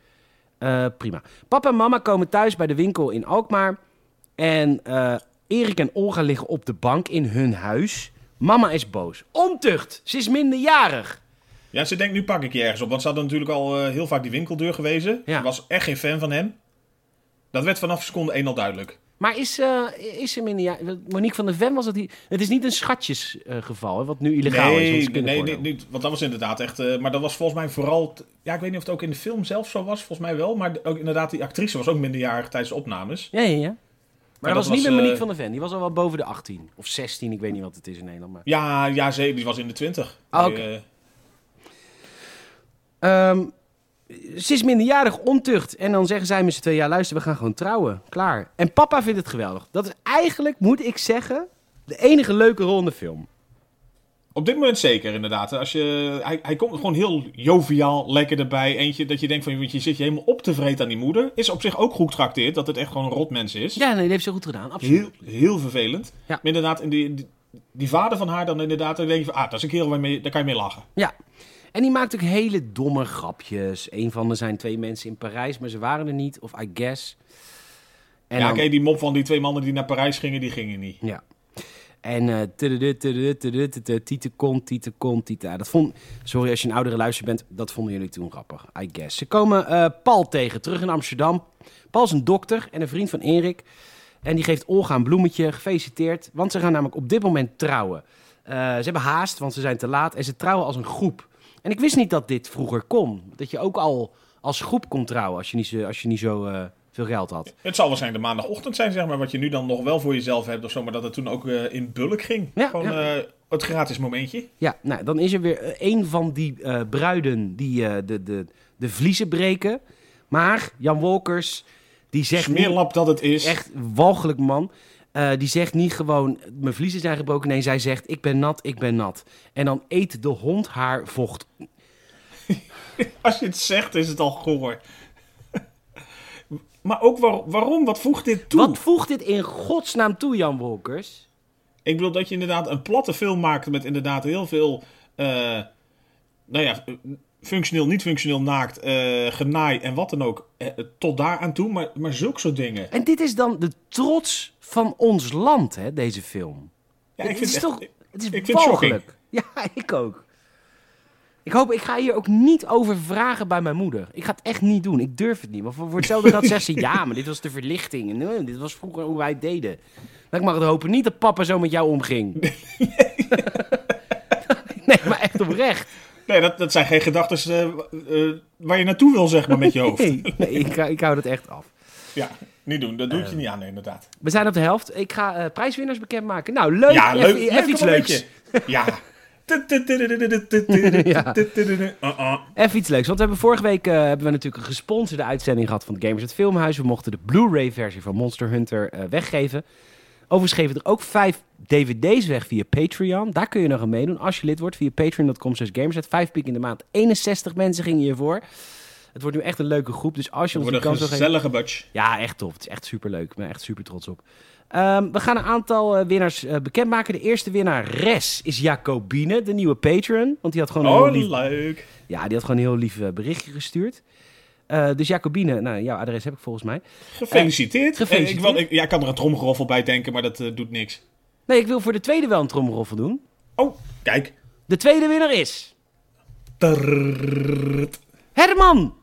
Eh, prima. Papa en mama komen thuis bij de winkel in Alkmaar. En eh, Erik en Olga liggen op de bank in hun huis. Mama is boos. Ontucht! Ze is minderjarig. Ja, ze denkt, nu pak ik je ergens op. Want ze hadden natuurlijk al eh, heel vaak die winkeldeur gewezen. Ja. Ze was echt geen fan van hem. Dat werd vanaf seconde 1 al duidelijk. Maar is, eh, is ze minderjarig? Monique van der Ven was het die... Het is niet een schatjesgeval, hè, wat nu illegaal is. nee, is nee, nee, niet, want dat was inderdaad echt... eh, maar dat was volgens mij vooral... Ja, ik weet niet of het ook in de film zelf zo was. Volgens mij wel. Maar ook, inderdaad, die actrice was ook minderjarig tijdens de opnames. Ja, ja, ja. Maar, dat dat was niet met Monique eh, van der Ven. Die was al wel boven de 18. Of 16, ik weet niet wat het is in Nederland. Maar... Ja, ja ze, die was in de 20. Ah, oké. eh, Ehm, ze is minderjarig ontucht. En dan zeggen zij met z'n twee, ja luister, we gaan gewoon trouwen. Klaar. En papa vindt het geweldig. Dat is eigenlijk, moet ik zeggen, de enige leuke rol in de film. Op dit moment zeker, inderdaad. Als je, hij, hij komt gewoon heel joviaal, lekker erbij. Eentje dat je denkt van, je zit je helemaal op te vreten aan die moeder. Is op zich ook goed getrakteerd, dat het echt gewoon een rotmens is. Ja, nee, dat heeft ze goed gedaan. Absoluut. Heel, heel vervelend. Ja. Maar inderdaad, in die, die, die vader van haar dan inderdaad, dan denk je van, ah, dat is een kerel waarmee, daar kan je mee lachen. Ja. En die maakt ook hele domme grapjes. Een van de zijn twee mensen in Parijs, maar ze waren er niet. Of I guess. En ja, dan- oké, die mop van die twee mannen die naar Parijs gingen, die gingen niet. Ja. En kont, tiete kont, tiete. Ja, Dat vond, sorry als je een oudere luister bent, dat vonden jullie toen grappig, I guess. Ze komen eh, Paul tegen, terug in Amsterdam. Paul is een dokter en een vriend van Erik. En die geeft Olga een bloemetje, gefeliciteerd. Want ze gaan namelijk op dit moment trouwen. Eh, ze hebben haast, want ze zijn te laat. En ze trouwen als een groep. En ik wist niet dat dit vroeger kon. Dat je ook al als groep kon trouwen als je niet zo, als je niet zo eh, veel geld had. Het zal waarschijnlijk de maandagochtend zijn, zeg maar, wat je nu dan nog wel voor jezelf hebt of zo. Maar dat het toen ook eh, in bulk ging. Ja, Gewoon ja. eh, het gratis momentje. Ja, nou, dan is er weer een van die bruiden die de, de, de vliezen breken. Maar Jan Wolkers, die zegt Smeerlap dat het is. echt walgelijk man, eh, die zegt niet gewoon mijn vliezen zijn gebroken. Nee, zij zegt ik ben nat, ik ben nat. En dan eet de hond haar vocht. Als je het zegt, is het al goor. maar ook waar- waarom? Wat voegt dit toe? Wat voegt dit in godsnaam toe, Jan Wolkers? Ik bedoel dat je inderdaad een platte film maakt met inderdaad heel veel... eh, nou ja, functioneel, niet functioneel naakt, eh genaai en wat dan ook. eh, tot daar aan toe, maar, maar zulke soort dingen. En dit is dan de trots van ons land, hè, deze film. Ja, het ik vind is het toch, echt- het is ik vind. Ja, ik ook. Ik hoop, ik ga hier ook niet over vragen bij mijn moeder. Ik ga het echt niet doen. Ik durf het niet. Want voor voor hetzelfde geld zegt ze, ja, maar dit was de verlichting. En eh, dit was vroeger hoe wij het deden. Maar ik mag het hopen niet dat papa zo met jou omging. nee, maar echt oprecht. Nee, dat, dat zijn geen gedachten eh, eh, waar je naartoe wil, zeg maar, met je hoofd. Nee, nee ik, ik hou dat echt af. Ja, niet doen. Dat doet Eh. je niet aan, nee, inderdaad. We zijn op de helft. Ik ga eh, prijswinnaars bekendmaken. Nou, leuk. Ja, leuk. Even, even iets Leuk leuks. Ja. Uh-uh. Even iets leuks, want we hebben vorige week eh, hebben we natuurlijk een gesponsorde uitzending gehad van Gamers het Filmhuis. We mochten de Blu-ray versie van Monster Hunter eh, weggeven. Overigens geven we er ook vijf dvd's weg via Patreon. Daar kun je nog aan meedoen als je lid wordt via patreon.com slash gamersnet. Vijf piek in de maand. 61 mensen gingen hiervoor. Het wordt nu echt een leuke groep. Dus als je ons wordt kans een wil geven... gezellige batch. Ja, echt tof. Het is echt superleuk. Ik ben echt super trots op. Ehm, we gaan een aantal eh, winnaars eh, bekendmaken. De eerste winnaar, Res, is Jacobine, de nieuwe patron. Want die had gewoon een heel Oh, lief, leuk. ja, die had gewoon een heel lief eh, berichtje gestuurd. Eh, dus Jacobine, nou, jouw adres heb ik volgens mij. Gefeliciteerd. gefeliciteerd. Eh, Ik, wil, ik, ja, ik kan er een tromgeroffel bij denken, maar dat eh, doet niks. Nee, ik wil voor de tweede wel een trommelroffel doen. Oh, kijk. De tweede winnaar is... Herman!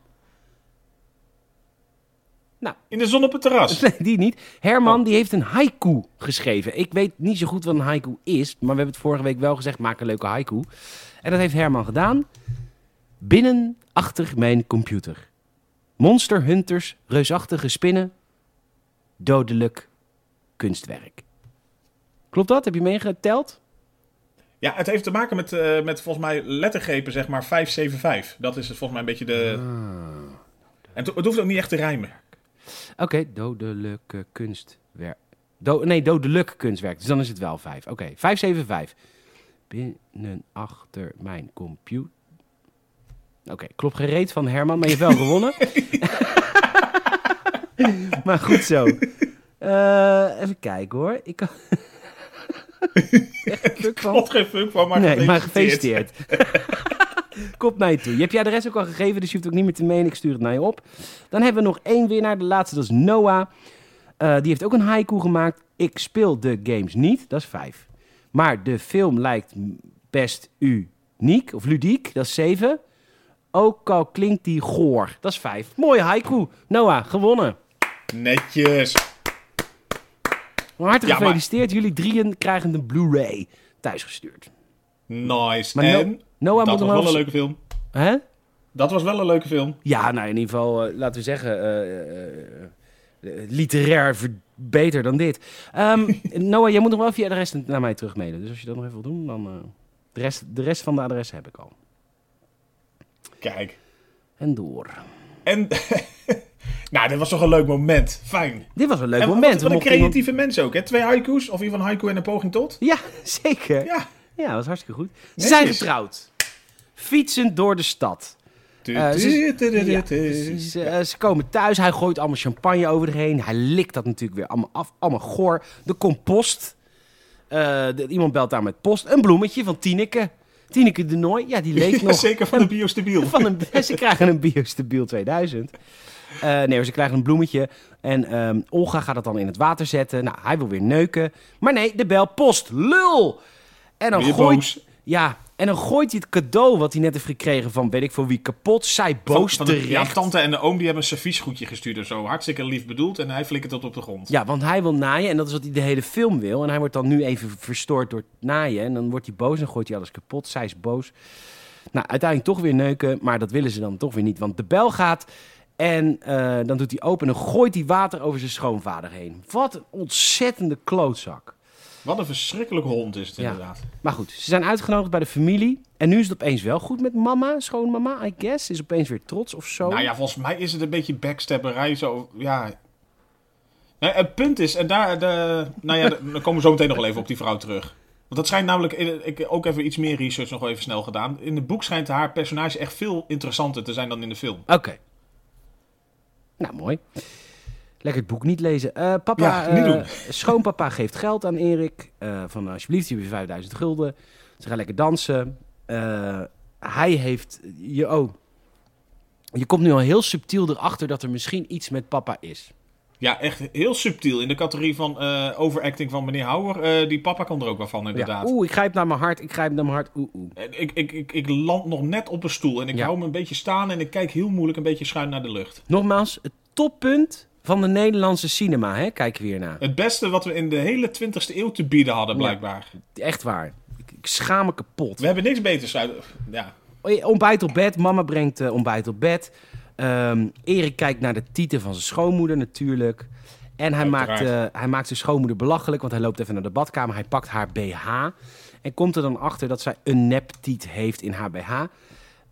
In de zon op het terras. Nee, die niet. Herman Oh. die heeft een haiku geschreven. Ik weet niet zo goed wat een haiku is, maar we hebben het vorige week wel gezegd, maak een leuke haiku. En dat heeft Herman gedaan. Binnen achter mijn computer. Monster hunters, reusachtige spinnen, dodelijk kunstwerk. Klopt dat? Heb je meegeteld? Ja, het heeft te maken met, eh, met volgens mij lettergrepen, zeg maar 575. Dat is het volgens mij een beetje de... En het, hoeft ook niet echt te rijmen. Oké, dodelijke kunstwerk. Do nee, dodelijk kunstwerk. Dus dan is het wel 5. Oké, 575. Binnen achter mijn computer. Oké, klopt gereed van Herman, maar je hebt wel gewonnen. maar goed zo. Eh, even kijken hoor. Ik kan... Geen fuck van, maar nee, maar gefeliciteerd. Komt naar je toe. Je hebt je adres ook al gegeven, dus je hoeft ook niet meer te menen. Ik stuur het naar je op. Dan hebben we nog één winnaar. De laatste, dat is Noah. Eh, die heeft ook een haiku gemaakt. Ik speel de games niet. Dat is vijf. Maar de film lijkt best uniek. Of ludiek. Dat is zeven. Ook al klinkt die goor. Dat is vijf. Mooie haiku. Noah, gewonnen. Netjes. Hartelijk Ja, maar- gefeliciteerd. Jullie drieën krijgen de Blu-ray thuisgestuurd. Nice. Maar No- en Noah dat moet was wel een leuke film. Hè? Dat was wel een leuke film. Ja, nou in ieder geval, eh, laten we zeggen, eh, eh, literair beter dan dit. Ehm, Noah, jij moet nog wel je adres naar mij terugmailen. Dus als je dat nog even wil doen, dan... de, rest, de rest van de adres heb ik al. Kijk. En door. En... nou, dit was toch een leuk moment. Fijn. Dit was een leuk en moment. Wat, wat een creatieve mens ook, hè? Twee haiku's, of in van haiku en een poging tot. iemand- Ja, zeker. Ja. Ja. dat was hartstikke goed. Ze Netjes. zijn getrouwd. Fietsend door de stad. Ze- Ja, komen thuis, hij gooit allemaal champagne over erheen. Hij likt dat natuurlijk weer allemaal af, allemaal goor. De compost. Eh, de- iemand belt aan met post. Een bloemetje van Tineke. Tineke de Nooi, ja, die Ja, nog. zeker van de biostabiel. Van een, ze krijgen een Biostabiel 2000. Eh, nee, ze krijgen een bloemetje. En ehm, Olga gaat het dan in het water zetten. Nou, hij wil weer neuken. Maar nee, de bel post. Lul! En dan Weer gooit... boos. Ja, en dan gooit hij het cadeau wat hij net heeft gekregen van weet ik voor wie kapot. Zij boos Van- van de, ja, tante en de oom die hebben een serviesgoedje gestuurd of zo. Hartstikke lief bedoeld. En hij flikkert dat op de grond. Ja, want hij wil naaien en dat is wat hij de hele film wil. En hij wordt dan nu even verstoord door naaien. En dan wordt hij boos en gooit hij alles kapot. Zij is boos. Nou, uiteindelijk toch weer neuken, maar dat willen ze dan toch weer niet. Want de bel gaat en eh, dan doet hij open en dan gooit hij water over zijn schoonvader heen. Wat een ontzettende klootzak. Wat een verschrikkelijke hond is het Ja. inderdaad. Maar goed, ze zijn uitgenodigd bij de familie. En nu is het opeens wel goed met mama, schoonmama, I guess. Is opeens weer trots of zo. Nou ja, volgens mij is het een beetje backstabberij. Zo, ja. Nee, het punt is, en daar, de, nou ja, daar komen we zo meteen nog wel even op die vrouw terug. Want dat schijnt namelijk, ik ook even iets meer research nog wel even snel gedaan. In het boek schijnt haar personage echt veel interessanter te zijn dan in de film. Oké. Nou, mooi. Lekker het boek niet lezen. Eh, papa, Ja, niet eh, doen. schoonpapa geeft geld aan Erik. eh, van alsjeblieft, je hebt 5000 gulden. Ze gaan lekker dansen. Hij heeft... Je, oh, je komt nu al heel subtiel erachter dat er misschien iets met papa is. Ja, echt heel subtiel. In de categorie van overacting van meneer Houwer. die papa kan er ook wel van, Ja. inderdaad. Oeh, ik grijp naar mijn hart. Ik grijp naar mijn hart. Oeh, oeh. Ik, ik, ik, ik land nog net op een stoel en ik Ja. hou me een beetje staan en ik kijk heel moeilijk een beetje schuin naar de lucht. Nogmaals, het toppunt van de Nederlandse cinema, hè? Kijken we naar. Het beste wat we in de hele 20e eeuw te bieden hadden, Ja. blijkbaar. Echt waar. Ik, ik schaam me kapot. We hebben niks beters uit. Ja. Oh, Ontbijt op bed. Mama brengt eh, ontbijt op bed. Ehm, Erik kijkt naar de tieten van zijn schoonmoeder natuurlijk. En hij maakt, eh, hij maakt zijn schoonmoeder belachelijk, want hij loopt even naar de badkamer. Hij pakt haar BH en komt er dan achter dat zij een neptiet heeft in haar BH.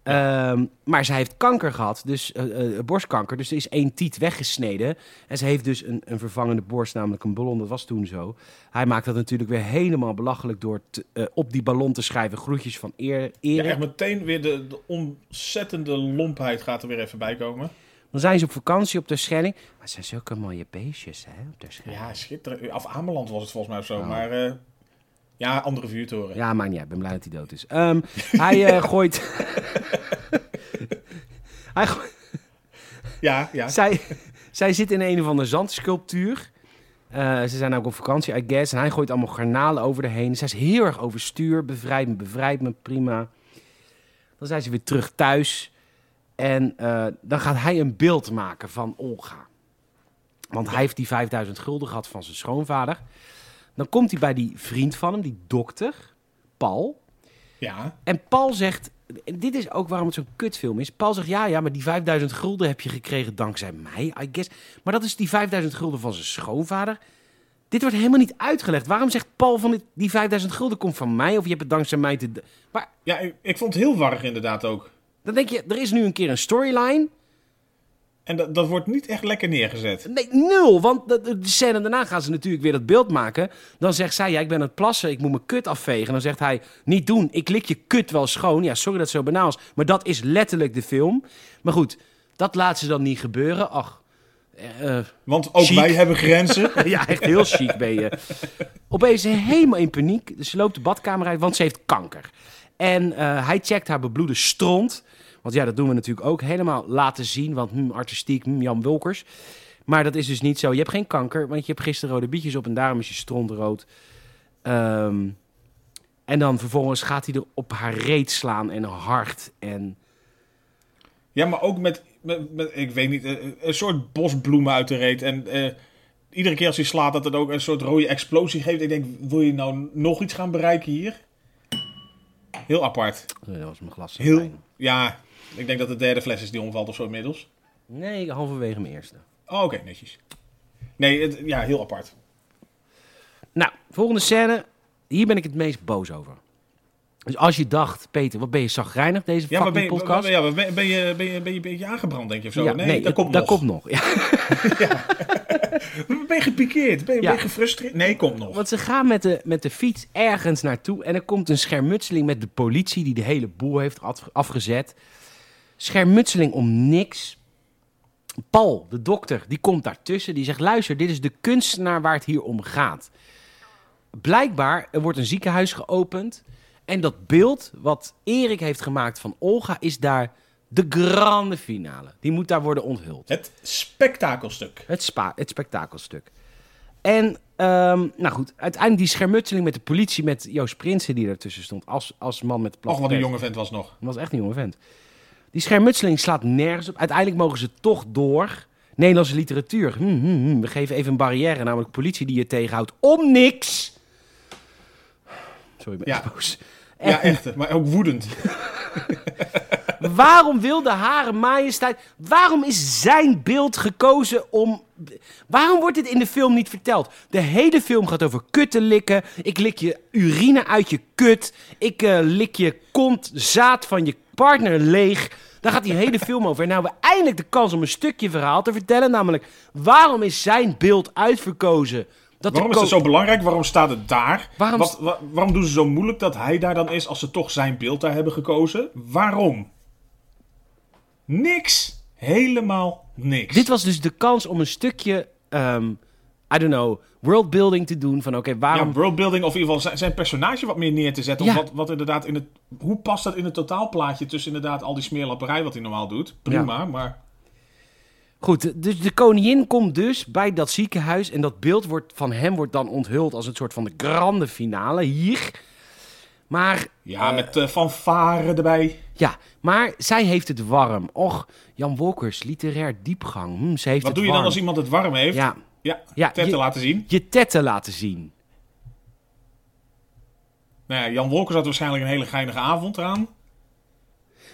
Ehm, maar zij heeft kanker gehad, dus eh, eh, borstkanker. Dus er is één tiet weggesneden. En ze heeft dus een, een vervangende borst, namelijk een ballon. Dat was toen zo. Hij maakt dat natuurlijk weer helemaal belachelijk door eh, op die ballon te schrijven. Groetjes van eer, Ja, echt meteen weer de, de ontzettende lompheid gaat er weer even bij komen. Dan zijn ze op vakantie op de Schelling. Maar het zijn zulke mooie beestjes, hè, op de Schelling. Ja, schitterend. Of Ameland was het volgens mij of zo. Oh. Maar ja, andere vuurtoren. Ja, maakt niet uit. Ik ben blij dat hij dood is. Ehm, hij eh, gooit... hij gooit... Ja, ja. Zij, zij zit in een of andere zandsculptuur. Eh, ze zijn ook op vakantie, I guess. En hij gooit allemaal garnalen over haar heen. Zij is heel erg overstuur. Bevrijd me, bevrijd me, prima. Dan zijn ze weer terug thuis. En eh, dan gaat hij een beeld maken van Olga. Want hij heeft die 5000 gulden gehad van zijn schoonvader. Dan komt hij bij die vriend van hem, die dokter, Paul. Ja, En Paul zegt, en dit is ook waarom het zo'n kutfilm is. Paul zegt, ja, ja, maar die 5000 gulden heb je gekregen dankzij mij, I guess. Maar dat is die 5000 gulden van zijn schoonvader. Dit wordt helemaal niet uitgelegd. Waarom zegt Paul van dit- die 5000 gulden komt van mij of je hebt het dankzij mij te... Maar ja ik, ik vond het heel warrig inderdaad ook. dan denk je, er is nu een keer een storyline. En dat, dat wordt niet echt lekker neergezet. Nee, nul. Want de, de scène daarna gaan ze natuurlijk weer dat beeld maken. Dan zegt zij, ja, ik ben aan het plassen, ik moet mijn kut afvegen. Dan zegt hij, niet doen, ik lik je kut wel schoon. Ja, sorry dat het zo banaal is, maar dat is letterlijk de film. Maar goed, dat laat ze dan niet gebeuren. Ach, eh, eh, Want ook Chic. wij hebben grenzen. ja, echt heel chic ben je. Opeens helemaal in paniek. Dus ze loopt de badkamer uit, want ze heeft kanker. En eh, hij checkt haar bebloede stront. Want ja, dat doen we natuurlijk ook. Helemaal laten zien, want hm, artistiek, hm, Jan Wilkers. Maar dat is dus niet zo. Je hebt geen kanker, want je hebt gisteren rode bietjes op en daarom is je stront rood. Ehm, en dan vervolgens gaat hij er op haar reet slaan en hard. En Ja, maar ook met, met, met- ik weet niet, eh, een soort bosbloemen uit de reet. En eh, iedere keer als hij slaat, dat het ook een soort rode explosie geeft. Ik denk, wil je nou nog iets gaan bereiken hier? Heel apart. Eh, dat was mijn glas. Heel, ja, ik denk dat de derde fles is die omvalt of zo inmiddels. Nee, halverwege mijn eerste. Oh, oké, netjes. Nee, het, ja, heel apart. Nou, volgende scène. Hier ben ik het meest boos over. Dus als je dacht, Peter, wat ben je zagrijnig deze Ja, maar ben fucking je, podcast? ja, maar ben, ben, je, ben, je, ben je een beetje aangebrand, denk je of zo? Ja, nee, dat komt dat nog. komt nog. Ja, Ben je gepikeerd? Ben je, Ja. ben je gefrustreerd? Nee, komt nog. want ze gaan met de, met de fiets ergens naartoe en er komt een schermutseling met de politie die de hele boel heeft af- afgezet. Schermutseling om niks. Paul, de dokter, die komt daartussen. Die zegt, luister, dit is de kunstenaar waar het hier om gaat. Blijkbaar, er wordt een ziekenhuis geopend. En dat beeld wat Erik heeft gemaakt van Olga is daar de grande finale. Die moet daar worden onthuld. Het spektakelstuk. Het, spa, het spektakelstuk. En, ehm, nou goed, uiteindelijk die schermutseling met de politie, met Joost Prinsen die ertussen stond, als, als man met de Och, wat een jonge vent was nog. Dat was echt een jonge vent. Die schermutseling slaat nergens op. Uiteindelijk mogen ze toch door. Nederlandse literatuur. Hm, hm, hm. We geven even een barrière, namelijk politie die je tegenhoudt om niks. Sorry, ik ben Ja. echt boos. Ja, echt. Maar ook woedend. Waarom wil de Hare Majesteit... Waarom is zijn beeld gekozen om... Waarom wordt dit in de film niet verteld? De hele film gaat over kutten likken. Ik lik je urine uit je kut. Ik eh, lik je kont, zaad van je partner leeg. Daar gaat die hele film over. En nou hebben we eindelijk de kans om een stukje verhaal te vertellen. Namelijk, waarom is zijn beeld uitverkozen? Dat Waarom is het ko- zo belangrijk? Waarom staat het daar? Waarom Wat, wa- waarom doen ze zo moeilijk dat hij daar dan is als ze toch zijn beeld daar hebben gekozen? Waarom? Niks. Helemaal niks. Dit was dus de kans om een stukje, ehm, I don't know, worldbuilding te doen. Van oké, waarom... Ja, worldbuilding of in ieder geval zijn, zijn personage wat meer neer te zetten. Ja. Of wat, wat inderdaad in het... Hoe past dat in het totaalplaatje tussen inderdaad al die smeerlapperij wat hij normaal doet? Prima, maar... Goed, dus de koningin komt dus bij dat ziekenhuis en dat beeld wordt, van hem wordt dan onthuld als een soort van de grande finale hier. Maar, Ja, eh, met uh, fanfare erbij. Ja, maar zij heeft het warm. Och, Jan Wolkers, literair diepgang. Hm, ze heeft Wat het doe je dan als iemand het warm heeft? Ja, Ja, Ja, tetten je- laten zien. je tetten laten zien. Nou ja, Jan Wolkers had waarschijnlijk een hele geinige avond eraan.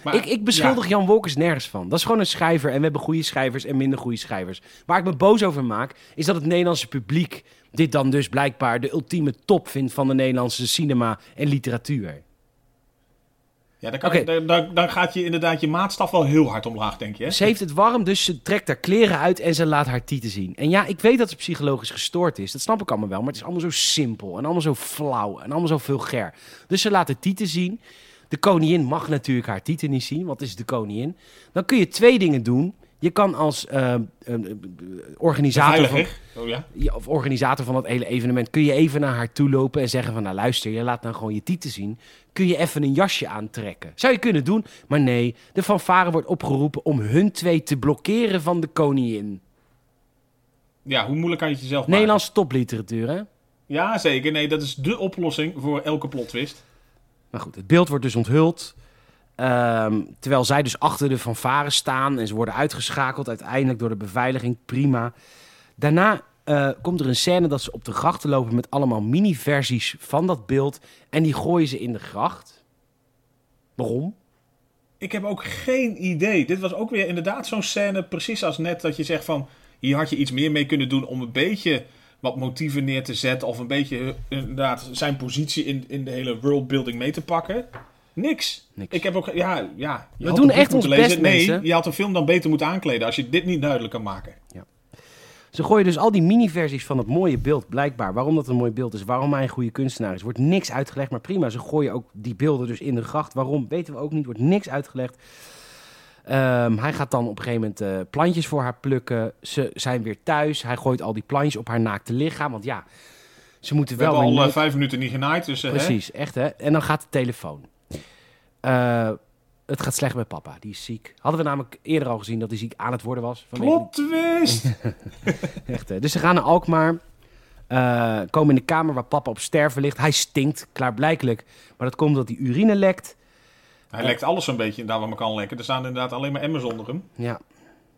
Maar, ik, ik beschuldig ja, Jan Wolkers nergens van. Dat is gewoon een schrijver en we hebben goede schrijvers en minder goede schrijvers. Waar ik me boos over maak, is dat het Nederlandse publiek dit dan dus blijkbaar de ultieme top vindt van de Nederlandse cinema en literatuur. Ja, dan, kan Oké. je- dan, dan, gaat je inderdaad je maatstaf wel heel hard omlaag, denk je. Hè? Ze heeft het warm, dus ze trekt haar kleren uit en ze laat haar tieten zien. En ja, ik weet dat ze psychologisch gestoord is. Dat snap ik allemaal wel. Maar het is allemaal zo simpel en allemaal zo flauw en allemaal zo vulgair. Dus ze laat haar tieten zien. De koningin mag natuurlijk haar tieten niet zien, want het is de koningin. Dan kun je twee dingen doen. Je kan als eh, eh, organisator van. Oh ja. ja, of organisator van dat hele evenement, kun je even naar haar toe lopen en zeggen van, nou luister, je laat nou gewoon je tieten zien. Kun je even een jasje aantrekken? Zou je kunnen doen, maar nee, de fanfare wordt opgeroepen om hun twee te blokkeren van de koningin. ja, hoe moeilijk kan je het jezelf maken? Nederlandse topliteratuur, hè? Ja, zeker. Nee, dat is de oplossing voor elke plot twist. Maar goed, het beeld wordt dus onthuld. Ehm, terwijl zij dus achter de fanfare staan en ze worden uitgeschakeld uiteindelijk door de beveiliging. Prima. Daarna eh, komt er een scène dat ze op de grachten lopen met allemaal mini-versies van dat beeld. En die gooien ze in de gracht. Waarom? Ik heb ook geen idee. Dit was ook weer inderdaad zo'n scène, precies als net dat je zegt van... Hier had je iets meer mee kunnen doen om een beetje wat motieven neer te zetten. Of een beetje eh, inderdaad zijn positie in, in de hele worldbuilding mee te pakken. Niks. Niks. Ik heb ook, ja, ja. je We doen echt ons best, Nee, mensen. je had een film dan beter moeten aankleden als je dit niet duidelijk kan maken. Ze gooien dus al die mini-versies van het mooie beeld, blijkbaar. Waarom dat een mooi beeld is, waarom hij een goede kunstenaar is. Wordt niks uitgelegd, maar prima. Ze gooien ook die beelden dus in de gracht. Waarom, weten we ook niet. Wordt niks uitgelegd. Ehm, hij gaat dan op een gegeven moment eh, plantjes voor haar plukken. Ze zijn weer thuis. Hij gooit al die plantjes op haar naakte lichaam. Want ja, ze moeten We wel... hebben weer al eh, vijf minuten niet genaaid, dus... eh, hè? Precies, echt hè. En dan gaat de telefoon. Eh, het gaat slecht met papa, die is ziek. Hadden we namelijk eerder al gezien dat hij ziek aan het worden was. Plot twist! Echt. Dus ze gaan naar Alkmaar. eh, komen in de kamer waar papa op sterven ligt. Hij stinkt, klaarblijkelijk. Maar dat komt omdat hij urine lekt. Hij lekt alles zo'n beetje daar waar men kan lekken. Er staan inderdaad alleen maar emmers onder hem. Ja.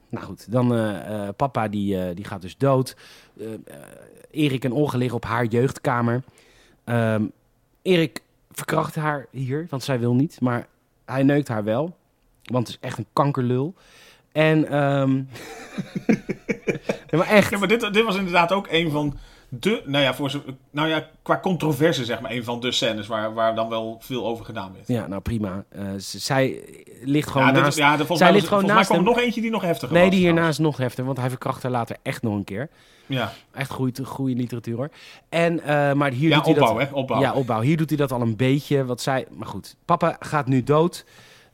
Nou goed, dan eh, papa die, die gaat dus dood. Erik en Olga liggen op haar jeugdkamer. Ehm, Erik verkracht haar hier, want zij wil niet. Maar hij neukt haar wel. Want het is echt een kankerlul. En, ehm nee, maar echt. Ja, maar dit, dit was inderdaad ook een van de, nou ja, voor nou ja, qua controverse zeg maar, een van de scènes waar, waar dan wel veel over gedaan werd. Ja, nou prima. Eh, zij ligt gewoon Ja, dit, naast... ja de, volgens zij mij, ligt was- gewoon volgens mij naast kwam er nog eentje die nog heftiger Nee, was. die hierna trouwens. is nog heftiger, want hij verkracht haar later echt nog een keer. Ja, Echt goede, goede literatuur hoor. En, eh, maar hier ja doet hij dat... hè, opbouw. Ja, opbouw. Hier doet hij dat al een beetje. Wat zij... Maar goed, papa gaat nu dood.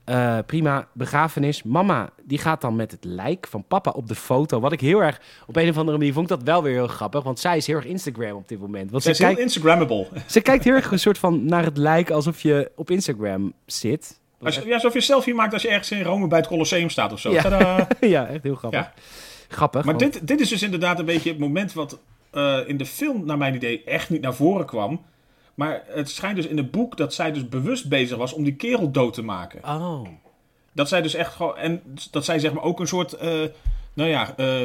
Eh, prima, begrafenis. Mama, die gaat dan met het lijk van papa op de foto. Wat ik heel erg... Op een of andere manier vond ik dat wel weer heel grappig. Want zij is heel erg Instagram op dit moment. Want Zij ze is heel kijkt, Instagrammable. ze kijkt heel erg een soort van naar het lijk alsof je op Instagram zit. Als ja, alsof je een selfie maakt als je ergens in Rome bij het Colosseum staat of zo. Ja. Echt heel grappig. Ja. Grappig. Maar want- dit, dit is dus inderdaad een beetje het moment wat eh, in de film, naar mijn idee, echt niet naar voren kwam. Maar het schijnt dus in het boek dat zij dus bewust bezig was om die kerel dood te maken. Oh. Dat zij dus echt gewoon. En dat zij zeg maar ook een soort. eh, nou ja, eh,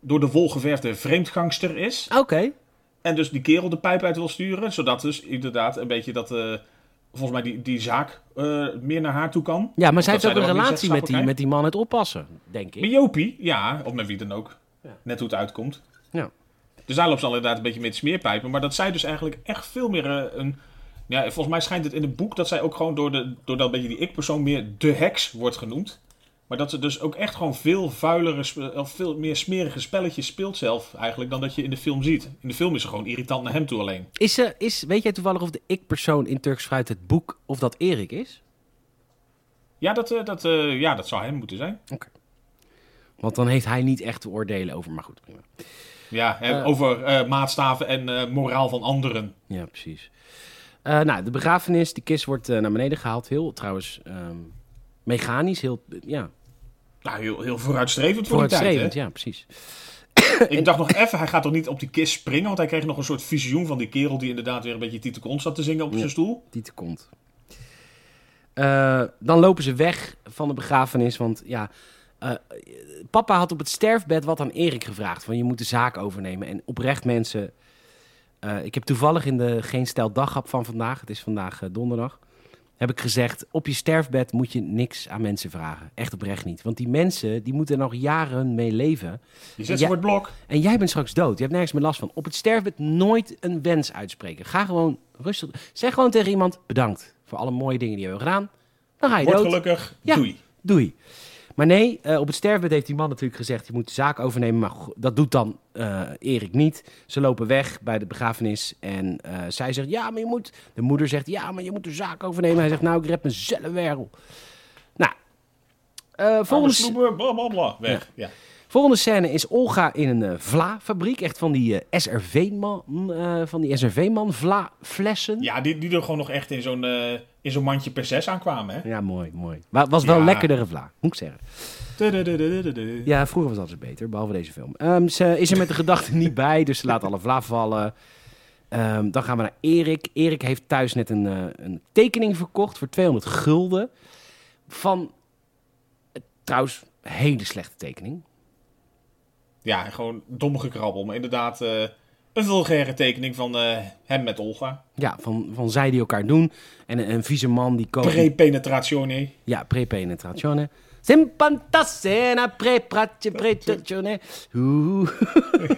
door de wol geverfde vreemdgangster is. Oké. En dus die kerel de pijp uit wil sturen. Zodat dus inderdaad een beetje dat. Volgens mij die, die zaak eh, meer naar haar toe kan. Ja, maar zij heeft ook een relatie met die, met die man het oppassen, denk Met ik. Jopie, ja, of met wie dan ook. Ja. Net hoe het uitkomt. Ja. Dus daar loopt ze al inderdaad een beetje met smeerpijpen. Maar dat zij dus eigenlijk echt veel meer eh, een. Ja, volgens mij schijnt het in het boek dat zij ook gewoon door, de, door dat beetje die ik-persoon meer de heks wordt genoemd. Maar dat ze dus ook echt gewoon veel vuilere, of veel meer smerige spelletjes speelt zelf eigenlijk dan dat je in de film ziet. In de film is ze gewoon irritant naar hem toe alleen. Is, ze, is, weet jij toevallig of de ik-persoon in Turks Fruit het boek of dat Erik is? Ja, dat, eh, dat, eh, ja, dat zou hem moeten zijn. Want dan heeft hij niet echt te oordelen over, maar goed, prima. Ja, Eh. over maatstaven en moraal van anderen. Ja, precies. Nou, de begrafenis, die kist wordt naar beneden gehaald. Heel, trouwens, ehm, mechanisch, heel, ja, Nou, heel, heel vooruitstrevend voor de tijd. Vooruitstrevend. Ja, precies. Ik dacht nog even, hij gaat toch niet op die kist springen? Want hij kreeg nog een soort visioen van die kerel die inderdaad weer een beetje Tite Kont zat te zingen op Ja. zijn stoel. Die te komt. Eh, dan lopen ze weg van de begrafenis, want ja... eh, papa had op het sterfbed wat aan Erik gevraagd. Van je moet de zaak overnemen. En oprecht mensen... eh, ik heb toevallig in de Geen Stel Daghap van vandaag... Het is vandaag donderdag... Heb ik gezegd, op je sterfbed moet je niks aan mensen vragen. Echt oprecht niet. Want die mensen, die moeten er nog jaren mee leven. Je zet ze voor het blok. En jij bent straks dood. Je hebt nergens meer last van. Op het sterfbed nooit een wens uitspreken. Ga gewoon rustig. Zeg gewoon tegen iemand: bedankt voor alle mooie dingen die we hebben gedaan. Dan ga je Word dood. gelukkig, Ja. doei. Doei. Maar nee, eh, op het sterfbed heeft die man natuurlijk gezegd... je moet de zaak overnemen, maar dat doet dan eh, Erik niet. Ze lopen weg bij de begrafenis en eh, zij zegt... ja, maar je moet... De moeder zegt, ja, maar je moet de zaak overnemen. Hij zegt, nou, ik red mezelf wel. Nou, sloepen, bla bla bla, weg. Ja. Volgende scène is Olga in een eh, Vla-fabriek. Echt van die eh, SRV-man, eh, van die SRV-man Vla-flessen. Ja, die, die er gewoon nog echt in zo'n in zo'n mandje per zes aankwamen, hè? Ja, mooi, mooi. Maar was wel Ja. lekkerdere Vla, moet ik zeggen. Ja, vroeger was alles beter, behalve deze film. Ze is er met de gedachte niet bij, dus ze laat alle vla vallen. Dan gaan we naar Erik. Erik heeft thuis net een, een tekening verkocht voor 200 gulden. Van, trouwens, hele slechte tekening. Ja, gewoon dom gekrabbel. Maar inderdaad, eh, een vulgaire tekening van eh, hem met Olga. Ja, van, van zij die elkaar doen. En een, een vieze man die koopt... Pre-penetratione. Ja, pre-penetrazione. Simpantasena pre-penetrazione. Oeh.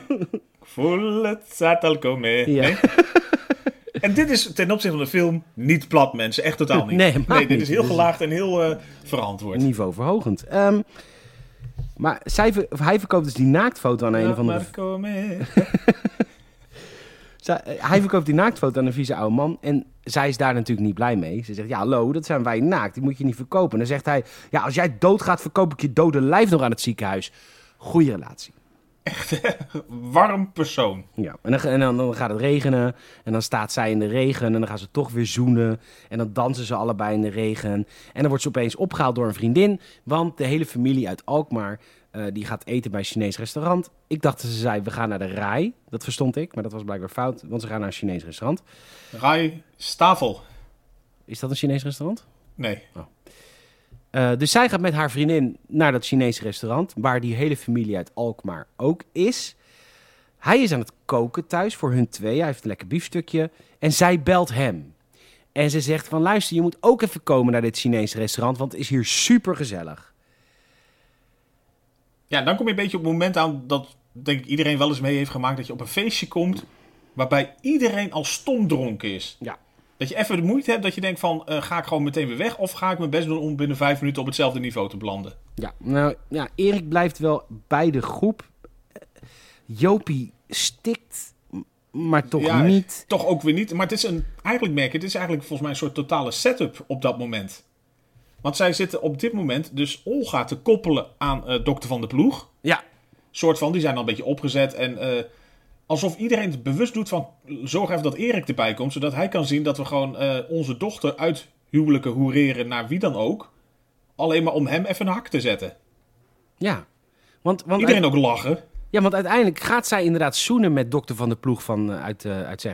Voel het zat al komen. Ja. Nee? En dit is ten opzichte van de film niet plat, mensen. Echt totaal niet. Nee, helemaal dit niet. is heel gelaagd en heel eh, verantwoord. Niveau verhogend. Ehm, maar zij, ver- hij verkoopt dus die naaktfoto aan een of andere Maar komen. Zij- eh, hij verkoopt die naaktfoto aan een vieze oude man. En zij is daar natuurlijk niet blij mee. Ze zegt, ja, hallo, dat zijn wij naakt. Die moet je niet verkopen. En dan zegt hij, ja, als jij doodgaat, verkoop ik je dode lijf nog aan het ziekenhuis. Goeie relatie. Warm persoon. Ja, en, dan, en dan, dan gaat het regenen. En dan staat zij in de regen. En dan gaan ze toch weer zoenen. En dan dansen ze allebei in de regen. En dan wordt ze opeens opgehaald door een vriendin. Want de hele familie uit Alkmaar... eh, die gaat eten bij een Chinees restaurant. Ik dacht dat ze zei, we gaan naar de Rai. Dat verstond ik, maar dat was blijkbaar fout. Want ze gaan naar een Chinees restaurant. Rai Stavel. Is dat een Chinees restaurant? Nee. Eh, dus zij gaat met haar vriendin naar dat Chinese restaurant, waar die hele familie uit Alkmaar ook is. Hij is aan het koken thuis voor hun twee. Hij heeft een lekker biefstukje. En zij belt hem. En ze zegt van, luister, je moet ook even komen naar dit Chinese restaurant, want het is hier super gezellig. Ja, dan kom je een beetje op het moment aan dat denk ik iedereen wel eens mee heeft gemaakt dat je op een feestje komt waarbij iedereen al stom dronken is. Ja. Dat je even de moeite hebt dat je denkt van eh, ga ik gewoon meteen weer weg of ga ik mijn best doen om binnen vijf minuten op hetzelfde niveau te belanden. Ja, nou ja, Erik blijft wel bij de groep. Eh, Jopie stikt, maar toch Ja, niet. Toch ook weer niet. Maar het is een, eigenlijk merk je, het is eigenlijk volgens mij een soort totale setup op dat moment. Want zij zitten op dit moment dus Olga te koppelen aan eh, dokter Van de Ploeg. Ja, soort van, die zijn dan een beetje opgezet. En alsof iedereen het bewust doet van, zorg even dat Erik erbij komt. Zodat hij kan zien dat we gewoon eh, onze dochter uit huwelijken hoereren naar wie dan ook. Alleen maar om hem even een hak te zetten. ja. Want, want Iedereen ook lachen. Ja, want uiteindelijk gaat zij inderdaad zoenen met dokter Van de Ploeg van, eh, uit, uh, uit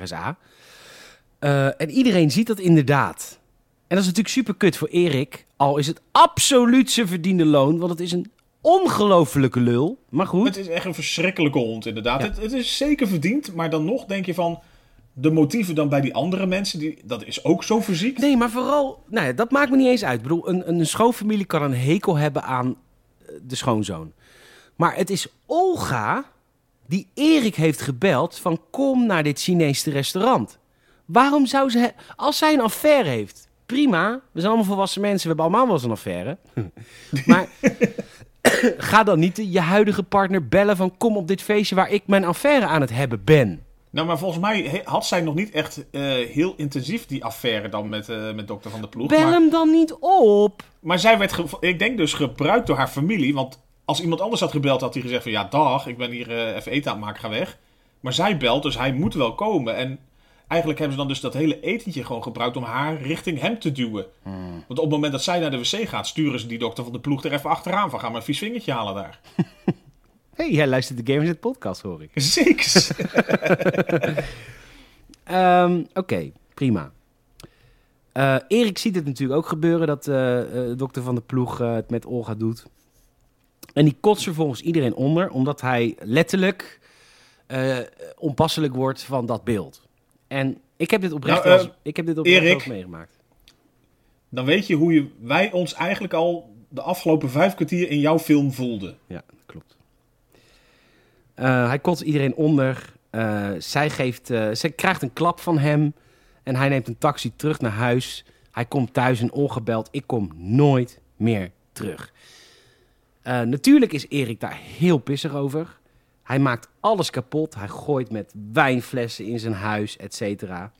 en iedereen ziet dat inderdaad. En dat is natuurlijk super kut voor Erik. Al is het absoluut zijn verdiende loon. Want het is een ongelofelijke lul. Maar goed. Het is echt een verschrikkelijke hond, inderdaad. Ja. Het, het is zeker verdiend, maar dan nog denk je van... De motieven dan bij die andere mensen, die, dat is ook zo fysiek. Nee, maar vooral... Nou ja, dat maakt me niet eens uit. Ik bedoel, een, een schoonfamilie kan een hekel hebben aan eh, de schoonzoon. Maar het is Olga die Erik heeft gebeld van... kom naar dit Chinese restaurant. Waarom zou ze... Als zij een affaire heeft, prima. We zijn allemaal volwassen mensen, we hebben allemaal wel eens een affaire. maar ga dan niet je huidige partner bellen van... kom op dit feestje waar ik mijn affaire aan het hebben ben. Nou, maar volgens mij had zij nog niet echt eh, heel intensief die affaire dan met, eh, met dokter Van der Ploeg. Bel maar, hem dan niet op. maar zij werd, ik denk dus, gebruikt door haar familie. Want als iemand anders had gebeld, had hij gezegd van... Ja, dag, ik ben hier eh, even eten aan het maken, ga weg. Maar zij belt, dus hij moet wel komen. En eigenlijk hebben ze dan dus dat hele etentje gewoon gebruikt... om haar richting hem te duwen. Want op het moment dat zij naar de wc gaat... sturen ze die dokter Van de Ploeg er even achteraan van... ga maar een vies vingertje halen daar. hey, jij luistert de Gamers podcast, hoor ik. Zeker. Um, Oké, okay, prima. Uh, Erik ziet het natuurlijk ook gebeuren dat uh, uh, dokter van de ploeg het met Olga doet. En die kotst er volgens iedereen onder, omdat hij letterlijk onpasselijk wordt van dat beeld. En ik heb dit oprecht, nou, als, ik heb dit oprecht Erik, meegemaakt. Dan weet je hoe je, wij ons eigenlijk al de afgelopen vijf kwartier in jouw film voelden. Ja, dat klopt. Uh, hij kotst iedereen onder. Uh, zij, geeft, zij krijgt een klap van hem. En hij neemt een taxi terug naar huis. Hij komt thuis en ongebeld. Ik kom nooit meer terug. Eh, natuurlijk is Erik daar heel pissig over. Hij maakt alles kapot. Hij gooit met wijnflessen in zijn huis, et cetera.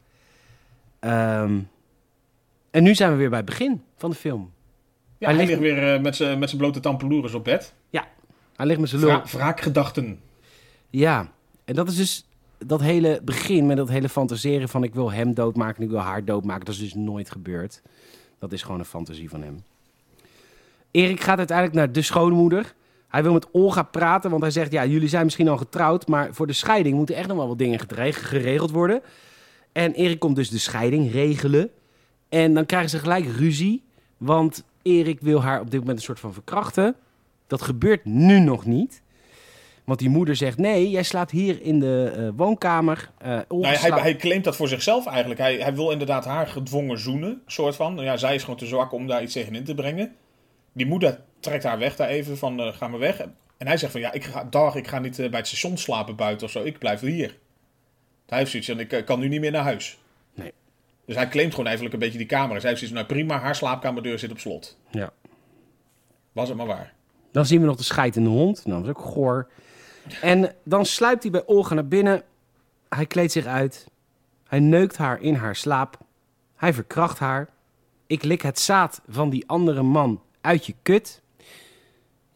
Ehm, en nu zijn we weer bij het begin van de film. Ja, Hij hij, ligt- ligt weer eh, met zijn met zijn blote tampeloeres op bed. Hij ligt met zijn lul. Wra wraakgedachten. Ja, en dat is dus dat hele begin met dat hele fantaseren van ik wil hem doodmaken en ik wil haar doodmaken. Dat is dus nooit gebeurd. Dat is gewoon een fantasie van hem. Erik gaat uiteindelijk naar de schoonmoeder. Hij wil met Olga praten, want hij zegt, ja, jullie zijn misschien al getrouwd, maar voor de scheiding moeten echt nog wel wat dingen geregeld worden. En Erik komt dus de scheiding regelen. En dan krijgen ze gelijk ruzie, want Erik wil haar op dit moment een soort van verkrachten. Dat gebeurt nu nog niet. Want die moeder zegt: Nee, jij slaapt hier in de eh, woonkamer. Eh, Nou, hij, hij claimt dat voor zichzelf eigenlijk. Hij, hij wil inderdaad haar gedwongen zoenen, soort van. Ja, zij is gewoon te zwak om daar iets tegen in te brengen. Die moeder trekt haar weg daar even van, eh, ga maar weg. En hij zegt van, ja, ik ga, dag, ik ga niet eh, bij het station slapen buiten of zo. Ik blijf hier. Hij heeft zoiets van, ik eh, kan nu niet meer naar huis. Nee. Dus hij claimt gewoon eigenlijk een beetje die kamer. Zij heeft zoiets van, nou prima, haar slaapkamerdeur zit op slot. Ja. Was het maar waar. Dan zien we nog de scheidende hond. Nou, dat is ook goor. En dan sluipt hij bij Olga naar binnen. Hij kleedt zich uit. Hij neukt haar in haar slaap. Hij verkracht haar. Ik lik het zaad van die andere man uit je kut.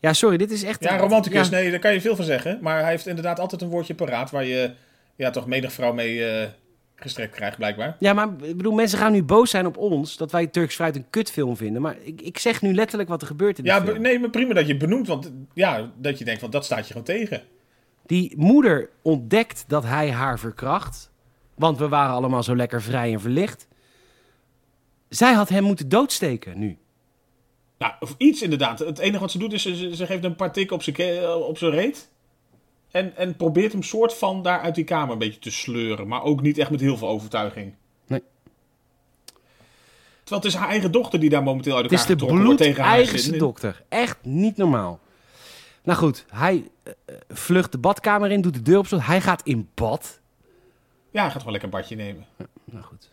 Ja, sorry, dit is echt... Ja, romanticus, Ja. nee, daar kan je veel van zeggen. Maar hij heeft inderdaad altijd een woordje paraat waar je ja, toch menig vrouw mee eh, gestrekt krijgt, blijkbaar. Ja, maar ik bedoel, mensen gaan nu boos zijn op ons dat wij Turks Fruit een kutfilm vinden. Maar ik, ik zeg nu letterlijk wat er gebeurt in de Ja, film. nee, maar prima dat je het benoemt, want ja, dat je denkt, van dat staat je gewoon tegen. Die moeder ontdekt dat hij haar verkracht. Want we waren allemaal zo lekker vrij en verlicht. Zij had hem moeten doodsteken nu. Nou, of iets inderdaad. Het enige wat ze doet is, ze, ze geeft een paar tikken op zijn ke- op zijn reet. En, en probeert hem soort van daar uit die kamer een beetje te sleuren. Maar ook niet echt met heel veel overtuiging. Nee. Terwijl het is haar eigen dochter die daar momenteel uit elkaar de getrokken wordt tegen haar zin. dokter. Echt niet normaal. Nou goed, hij eh, eh, vlucht de badkamer in, doet de deur op slot. Hij gaat in bad. Ja, hij gaat gewoon lekker een badje nemen. Nou goed.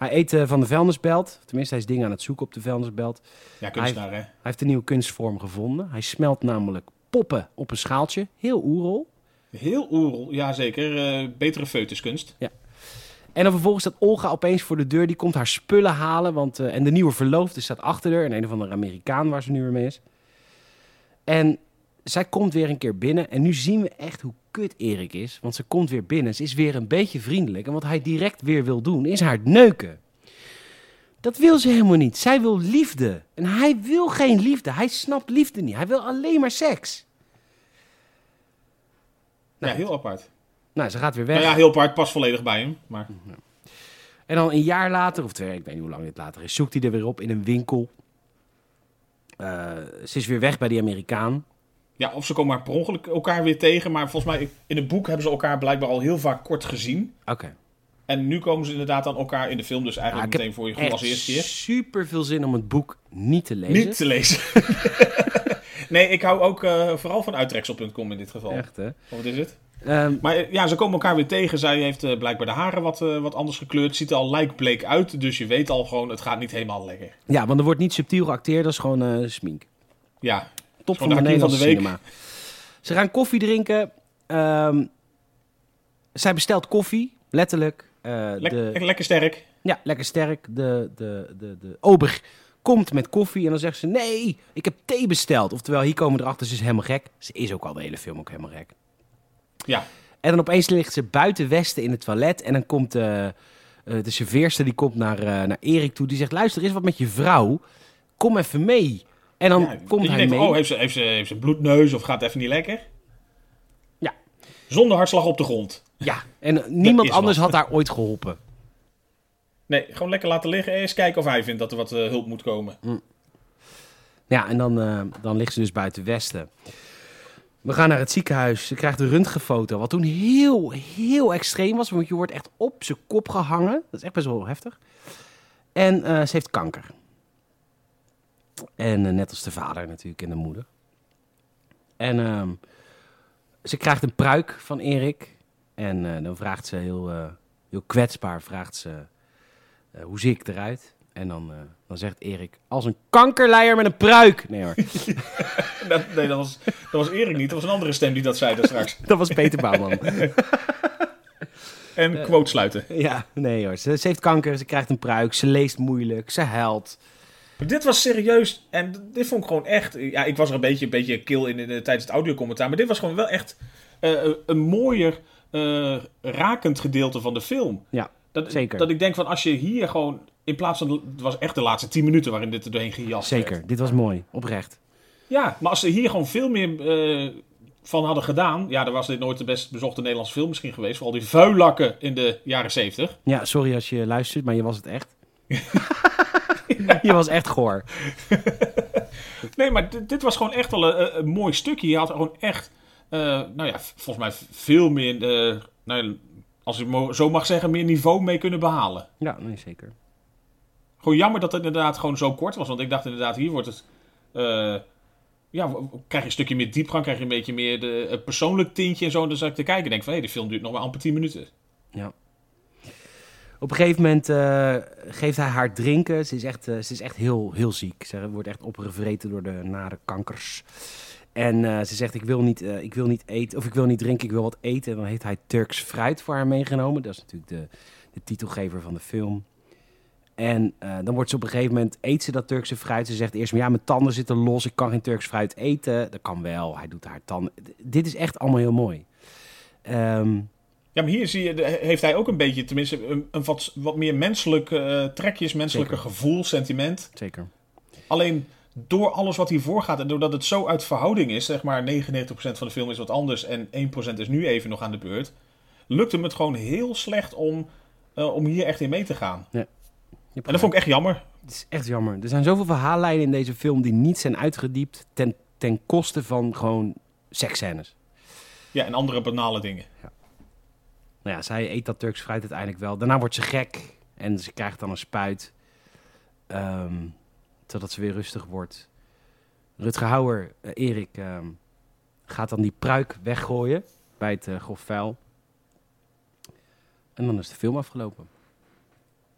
Hij eet eh, van de vuilnisbelt. Tenminste, hij is dingen aan het zoeken op de vuilnisbelt. Ja, kunstenaar hè. Hij heeft een nieuwe kunstvorm gevonden. Hij smelt namelijk poppen op een schaaltje. Heel oerol. Heel oerel, ja zeker. Eh, betere foetuskunst. En dan vervolgens staat Olga opeens voor de deur. Die komt haar spullen halen. Want, eh, en de nieuwe verloofde staat achter haar. En een of andere Amerikaan waar ze nu weer mee is. En zij komt weer een keer binnen. En nu zien we echt hoe kut Erik is. Want ze komt weer binnen. Ze is weer een beetje vriendelijk. En wat hij direct weer wil doen, is haar neuken. Dat wil ze helemaal niet. Zij wil liefde. En hij wil geen liefde. Hij snapt liefde niet. Hij wil alleen maar seks. Ja, heel apart. Nou, ze gaat weer weg. Nou ja, heel apart, past volledig bij hem. Maar En dan een jaar later, of twee, ik weet niet hoe lang dit later is, zoekt hij er weer op in een winkel. Eh, ze is weer weg bij die Amerikaan. Ja, of ze komen maar per ongeluk elkaar weer tegen. Maar volgens mij, in het boek hebben ze elkaar blijkbaar al heel vaak kort gezien. Oké. En nu komen ze inderdaad aan elkaar in de film. Dus eigenlijk meteen voor je gevoel als eerste keer. super veel zin om het boek niet te lezen. Niet te lezen. nee, ik hou ook eh, vooral van uittreksel.com in dit geval. Echt, hè? Wat is het? Ehm, Maar eh, ja, ze komen elkaar weer tegen. Zij heeft eh, blijkbaar de haren wat, wat anders gekleurd. Ziet er al lijkbleek uit. Dus je weet al gewoon, het gaat niet helemaal lekker. ja, want er wordt niet subtiel geacteerd, dat is gewoon smink. Ja, Top van de de Hakim van Nederlandse de week. cinema. Ze gaan koffie drinken. Ehm, zij bestelt koffie, letterlijk. Eh, lek- de, lekker, sterk. Ja, lekker sterk. De, de, de, de ober komt met koffie en dan zegt ze... Nee, ik heb thee besteld. Oftewel, hier komen we erachter, ze is helemaal gek. Ze is ook al de hele film ook helemaal gek. Ja, En dan opeens ligt ze buiten Westen in het toilet. En dan komt eh, eh, de serveerster die komt naar, naar Erik toe. Die zegt, luister, er is wat met je vrouw. Kom even mee. En dan ja, komt je hij denkt mee. oh, heeft ze, heeft, ze, heeft ze bloedneus of gaat het even niet lekker? Ja. Zonder hartslag op de grond. Ja, en eh, niemand anders wat. had haar ooit geholpen. Nee, gewoon lekker laten liggen. Eens kijken of hij vindt dat er wat eh, hulp moet komen. Ja, en dan, eh, dan ligt ze dus buiten Westen. We gaan naar het ziekenhuis. Ze krijgt een röntgenfoto. Wat toen heel, heel extreem was. Want je wordt echt op zijn kop gehangen. Dat is echt best wel heftig. En ze heeft kanker. En eh, net als de vader natuurlijk en de moeder. En ehm, ze krijgt een pruik van Erik. En eh, dan vraagt ze heel, eh, heel kwetsbaar, vraagt ze, hoe zie ik eruit? En dan, dan zegt Erik, als een kankerleier met een pruik. Nee hoor, Dat, nee, dat was, dat was Erik niet. Dat was een andere stem die dat zei daar straks. dat was Peter Bouwman. En quote sluiten. ja, nee hoor. Ze, ze heeft kanker, ze krijgt een pruik, ze leest moeilijk, ze huilt. Dit was serieus. En dit vond ik gewoon echt. Ja, ik was er een beetje, een beetje kil in, in, tijdens het audiocommentaar. Maar dit was gewoon wel echt eh, een mooier, eh, rakend gedeelte van de film. Ja, Dat, Zeker. Dat ik denk van als je hier gewoon. In plaats van. Het was echt de laatste 10 minuten waarin dit er doorheen gejast werd. zeker. Dit was mooi, oprecht. Ja, maar als ze hier gewoon veel meer eh, van hadden gedaan. Ja, dan was dit nooit de best bezochte Nederlandse film misschien geweest. Vooral die vuillakken in de jaren 70. Ja, sorry als je luistert, maar je was het echt. je was echt goor. Nee, maar dit, dit was gewoon echt wel een, een mooi stukje. Je had gewoon echt. eh, nou ja, volgens mij veel meer. eh, nou, ja, als ik zo mag zeggen, meer niveau mee kunnen behalen. Ja, nee, zeker. Gewoon jammer dat het inderdaad gewoon zo kort was. Want ik dacht inderdaad, hier wordt het. eh, ja, krijg je een stukje meer diepgang, krijg je een beetje meer de, een persoonlijk tintje en zo. En dan zat ik te kijken en denk van, hé, de film duurt nog maar amper 10 minuten. Ja. Op een gegeven moment eh, geeft hij haar drinken. Ze is echt, eh, ze is echt heel, heel ziek. Ze wordt echt opgevreten door de nare kankers. En eh, ze zegt, ik wil, niet, ik wil niet eten, of ik wil niet drinken, ik wil wat eten. En dan heeft hij Turks fruit voor haar meegenomen. Dat is natuurlijk de, de titelgever van de film. En dan wordt ze op een gegeven moment, eet ze dat Turkse fruit. Ze zegt eerst, maar ja, mijn tanden zitten los, ik kan geen Turks fruit eten. Dat kan wel, hij doet haar tanden. Dit is echt allemaal heel mooi. Ehm, Ja, maar hier zie je, heeft hij ook een beetje, tenminste, een, een wat, wat meer menselijke eh, trekjes, menselijke Zeker. gevoel, sentiment. zeker. Alleen door alles wat hiervoor gaat en doordat het zo uit verhouding is, zeg maar 99% van de film is wat anders en 1% is nu even nog aan de beurt, lukt hem het gewoon heel slecht om, eh, om hier echt in mee te gaan. Hebt En dat vond ik echt jammer. Het is echt jammer. Er zijn zoveel verhaallijnen in deze film die niet zijn uitgediept ten, ten koste van gewoon seksscènes. Ja, en andere banale dingen. Nou ja, zij eet dat Turks fruit uiteindelijk wel. Daarna wordt ze gek en ze krijgt dan een spuit. ehm, totdat ze weer rustig wordt. Rutger Hauer, eh, Erik, ehm, gaat dan die pruik weggooien bij het uh, grof vuil. En dan is de film afgelopen.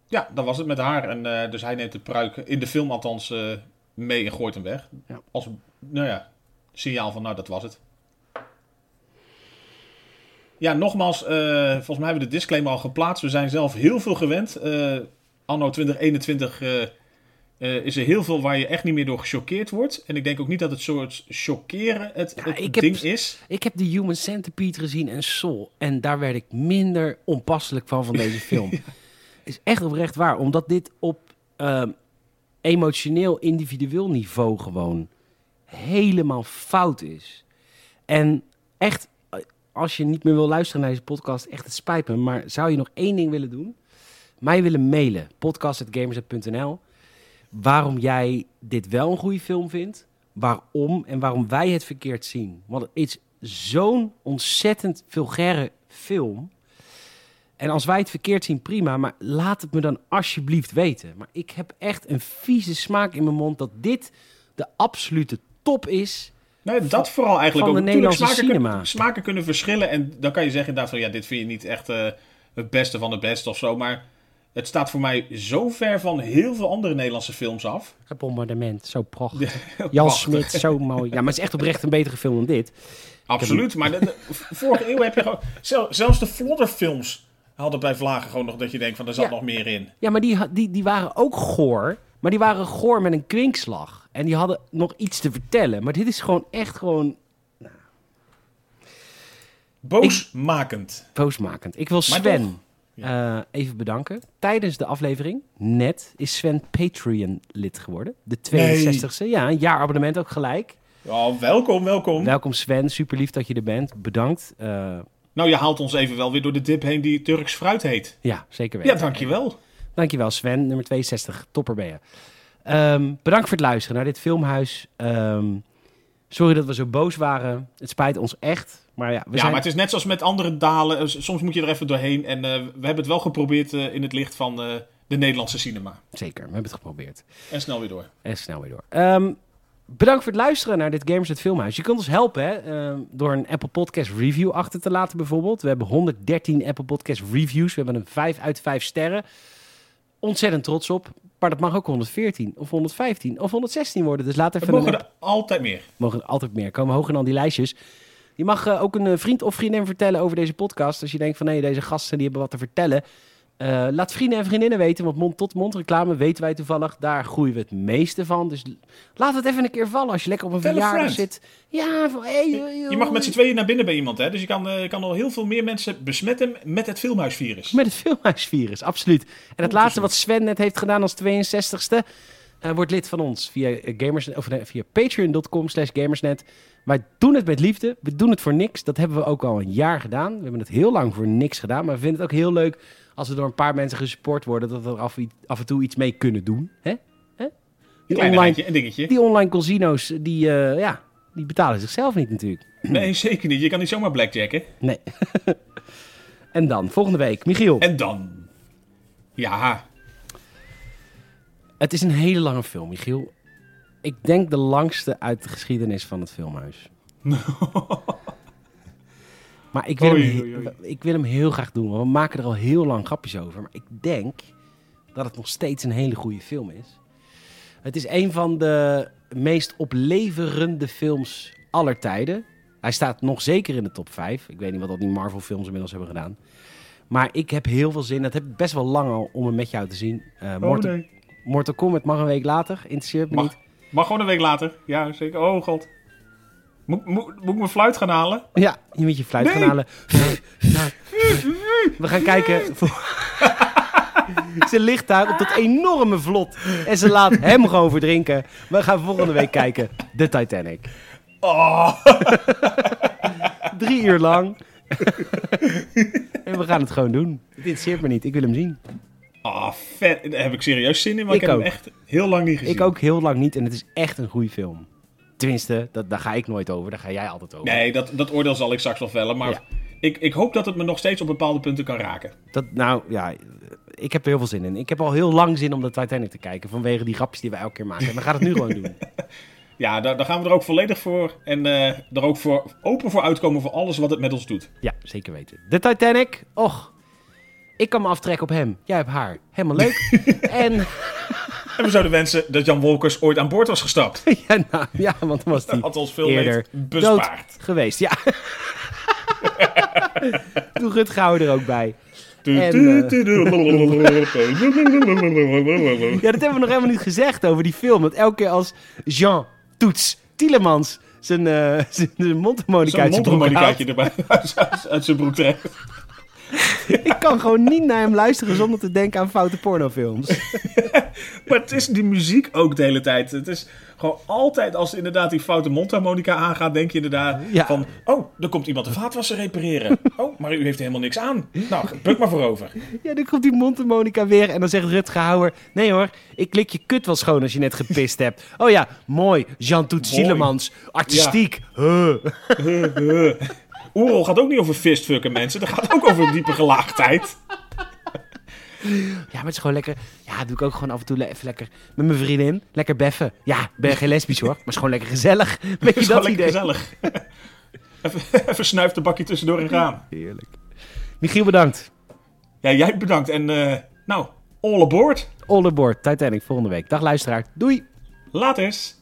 Ja, dat was het met haar. En, eh, dus hij neemt de pruik, in de film althans, mee en gooit hem weg. Ja. Als, nou ja, signaal van, nou, dat was het. Ja, nogmaals, eh, volgens mij hebben we de disclaimer al geplaatst. We zijn zelf heel veel gewend. Eh, anno 2021 eh, eh, is er heel veel waar je echt niet meer door gechoqueerd wordt. En ik denk ook niet dat het soort chockeren het, Ja, het ik heb- ding is. Ik heb de Human Centipede gezien en Soul. En daar werd ik minder onpasselijk van van deze film. Is echt oprecht waar. Omdat dit op ehm, emotioneel, individueel niveau gewoon helemaal fout is. En echt, als je niet meer wil luisteren naar deze podcast, echt het spijt me. Maar zou je nog één ding willen doen? Mij willen mailen. podcast.gamers.nl Waarom jij dit wel een goede film vindt. Waarom en waarom wij het verkeerd zien. Want het is zo'n ontzettend vulgaire film. En als wij het verkeerd zien, prima. Maar laat het me dan alsjeblieft weten. Maar ik heb echt een vieze smaak in mijn mond dat dit de absolute top is. Nee, dat vooral eigenlijk van ook. de Nederlandse smaken, cinema. Kunnen, smaken kunnen verschillen. En dan kan je zeggen inderdaad van ja, dit vind je niet echt eh, het beste van het beste of zo. Maar het staat voor mij zo ver van heel veel andere Nederlandse films af. Het bombardement, zo prachtig. Jan. Smit, zo mooi. Ja, maar het is echt oprecht een betere film dan dit. Absoluut. Maar de, de- vorige eeuw heb je gewoon... zel- zelfs de Flodder-films hadden bij Vlagen gewoon nog dat je denkt van er zat Ja. nog meer in. Ja, maar die, die, die waren ook goor. Maar die waren goor met een kwinkslag. En die hadden nog iets te vertellen. Maar dit is gewoon echt gewoon Boosmakend. boosmakend. Ik wil Sven eh, even bedanken. Tijdens de aflevering, net, is Sven Patreon-lid geworden. De 62e. Ja, een jaar abonnement ook gelijk. Welkom, welkom. Welkom Sven, super lief dat je er bent. Bedankt. Eh, Nou, je haalt ons even wel weer door de dip heen die Turks fruit heet. ja, zeker weten. Ja, dankjewel. Dankjewel Sven, nummer 62. Topper ben je. Ehm, bedankt voor het luisteren naar dit filmhuis. Ehm, sorry dat we zo boos waren. Het spijt ons echt. Maar ja, we ja, zijn... maar het is net zoals met andere dalen. Eh, Soms moet je er even doorheen. En eh, we hebben het wel geprobeerd eh, in het licht van de Nederlandse cinema. Zeker, we hebben het geprobeerd. En snel weer door. En snel weer door. Ehm, bedankt voor het luisteren naar dit Gamers het Filmhuis. Je kunt ons helpen hè, door een Apple Podcast review achter te laten bijvoorbeeld. We hebben 113 Apple Podcast reviews. We hebben een 5 uit 5 sterren. Ontzettend trots op. Maar dat mag ook 114 of 115 of 116 worden. Dus laat We even mogen een er altijd meer. mogen er altijd meer. Komen hoger dan die lijstjes. Je mag eh, ook een eh, vriend of vriendin vertellen over deze podcast. Als je denkt van nee, deze gasten die hebben wat te vertellen. Eh, laat vrienden en vriendinnen weten, want mond-tot-mond reclame weten wij toevallig. Daar groeien we het meeste van. Dus laat het even een keer vallen als je lekker op een Tell verjaardag zit. Ja, van, hey, joh, Je mag met z'n tweeën naar binnen bij iemand, hè? Dus je kan, eh, je kan al heel veel meer mensen besmetten met het filmhuisvirus. Met het filmhuisvirus, absoluut. En het Oh, laatste wat Sven net heeft gedaan als 62ste... eh, wordt lid van ons via, gamers, of, nee, via patreon.com slash gamersnet. Wij doen het met liefde. We doen het voor niks. Dat hebben we ook al een jaar gedaan. We hebben het heel lang voor niks gedaan. Maar we vinden het ook heel leuk als we door een paar mensen gesupport worden... dat we er af, af en toe iets mee kunnen doen. Hè? Hè? Die, online, een dingetje. die online casino's, die, eh, ja, die betalen zichzelf niet natuurlijk. Nee, zeker niet. Je kan niet zomaar blackjacken. Nee. en dan, volgende week. Michiel. En dan... Ja, Het is een hele lange film, Michiel. Ik denk de langste uit de geschiedenis van het filmhuis. maar ik wil, Oei, hem, oei, oei. ik wil hem heel graag doen. Want we maken er al heel lang grapjes over. Maar ik denk dat het nog steeds een hele goede film is. Het is een van de meest opleverende films aller tijden. Hij staat nog zeker in de top 5. Ik weet niet wat al die Marvel films inmiddels hebben gedaan. Maar ik heb heel veel zin. Dat heb ik best wel lang al om hem met jou te zien. Eh, Mortal, Oh, nee. Mortal Kombat mag een week later. Interesseert me Mag. niet. Mag gewoon een week later. Ja, zeker. Oh god. Moet, moet, moet ik mijn fluit gaan halen? Ja, je moet je fluit Nee. gaan halen. We gaan kijken. ze ligt daar op dat enorme vlot. En ze laat hem gewoon verdrinken. We gaan volgende week kijken. De Titanic. Oh. Drie uur lang. en we gaan het gewoon doen. Het interesseert me niet. Ik wil hem zien. Ah, vet. Daar heb ik serieus zin in, maar ik, Ik heb ook. hem echt heel lang niet gezien. Ik ook heel lang niet. En het is echt een goede film. Tenminste, dat, daar ga ik nooit over. Daar ga jij altijd over. Nee, dat, dat oordeel zal ik straks nog vellen. Maar Ja. ik, ik hoop dat het me nog steeds op bepaalde punten kan raken. Dat, nou ja, ik heb er heel veel zin in. Ik heb al heel lang zin om de Titanic te kijken. Vanwege die grapjes die we elke keer maken. En we gaan het nu gewoon doen. Ja, daar, daar gaan we er ook volledig voor. En eh, er ook voor open voor uitkomen voor alles wat het met ons doet. Ja, zeker weten. De Titanic, och. Ik kan me aftrekken op hem. Jij hebt haar. Helemaal leuk. en En we zouden wensen dat Jan Wolkers ooit aan boord was gestapt. ja, nou, ja, want dan was hij had ons veel eerder bespaard. geweest. Ja. Doe Rutgauer er ook bij. En, eh, Ja, dat hebben we nog helemaal niet gezegd over die film. Dat elke keer als Jean Toets Tielemans zijn, eh zijn, mondharmonicaatje erbij uit, uit- uit zijn broek trekt. Ik kan gewoon niet naar hem luisteren zonder te denken aan foute pornofilms. Maar het is die muziek ook de hele tijd. Het is gewoon altijd als inderdaad die foute mondharmonica aangaat, denk je inderdaad Ja. van... Oh, er komt iemand de vaatwasser repareren. Oh, maar u heeft helemaal niks aan. Nou, buk maar voorover. Ja, dan komt die mondharmonica weer en dan zegt Rutger Hauer... Nee hoor, ik klik je kut wel schoon als je net gepist hebt. Oh ja, mooi. Jean Toet Mooi. Zielemans. Artistiek. Huh. Oerol gaat ook niet over fistfucken, mensen. Dat gaat ook over diepe gelaagdheid. Ja, maar het is gewoon lekker... Ja, doe ik ook gewoon af en toe even lekker met mijn vriendin. Lekker beffen. Ja, ben geen lesbisch hoor, maar is gewoon lekker gezellig. Weet je dat lekker idee? gezellig. Even, even snuift de bakje tussendoor en gaan. Heerlijk. Michiel, bedankt. Ja, jij bedankt. En eh, nou, all aboard. All aboard, Titanic volgende week. Dag luisteraar. Doei. Laters.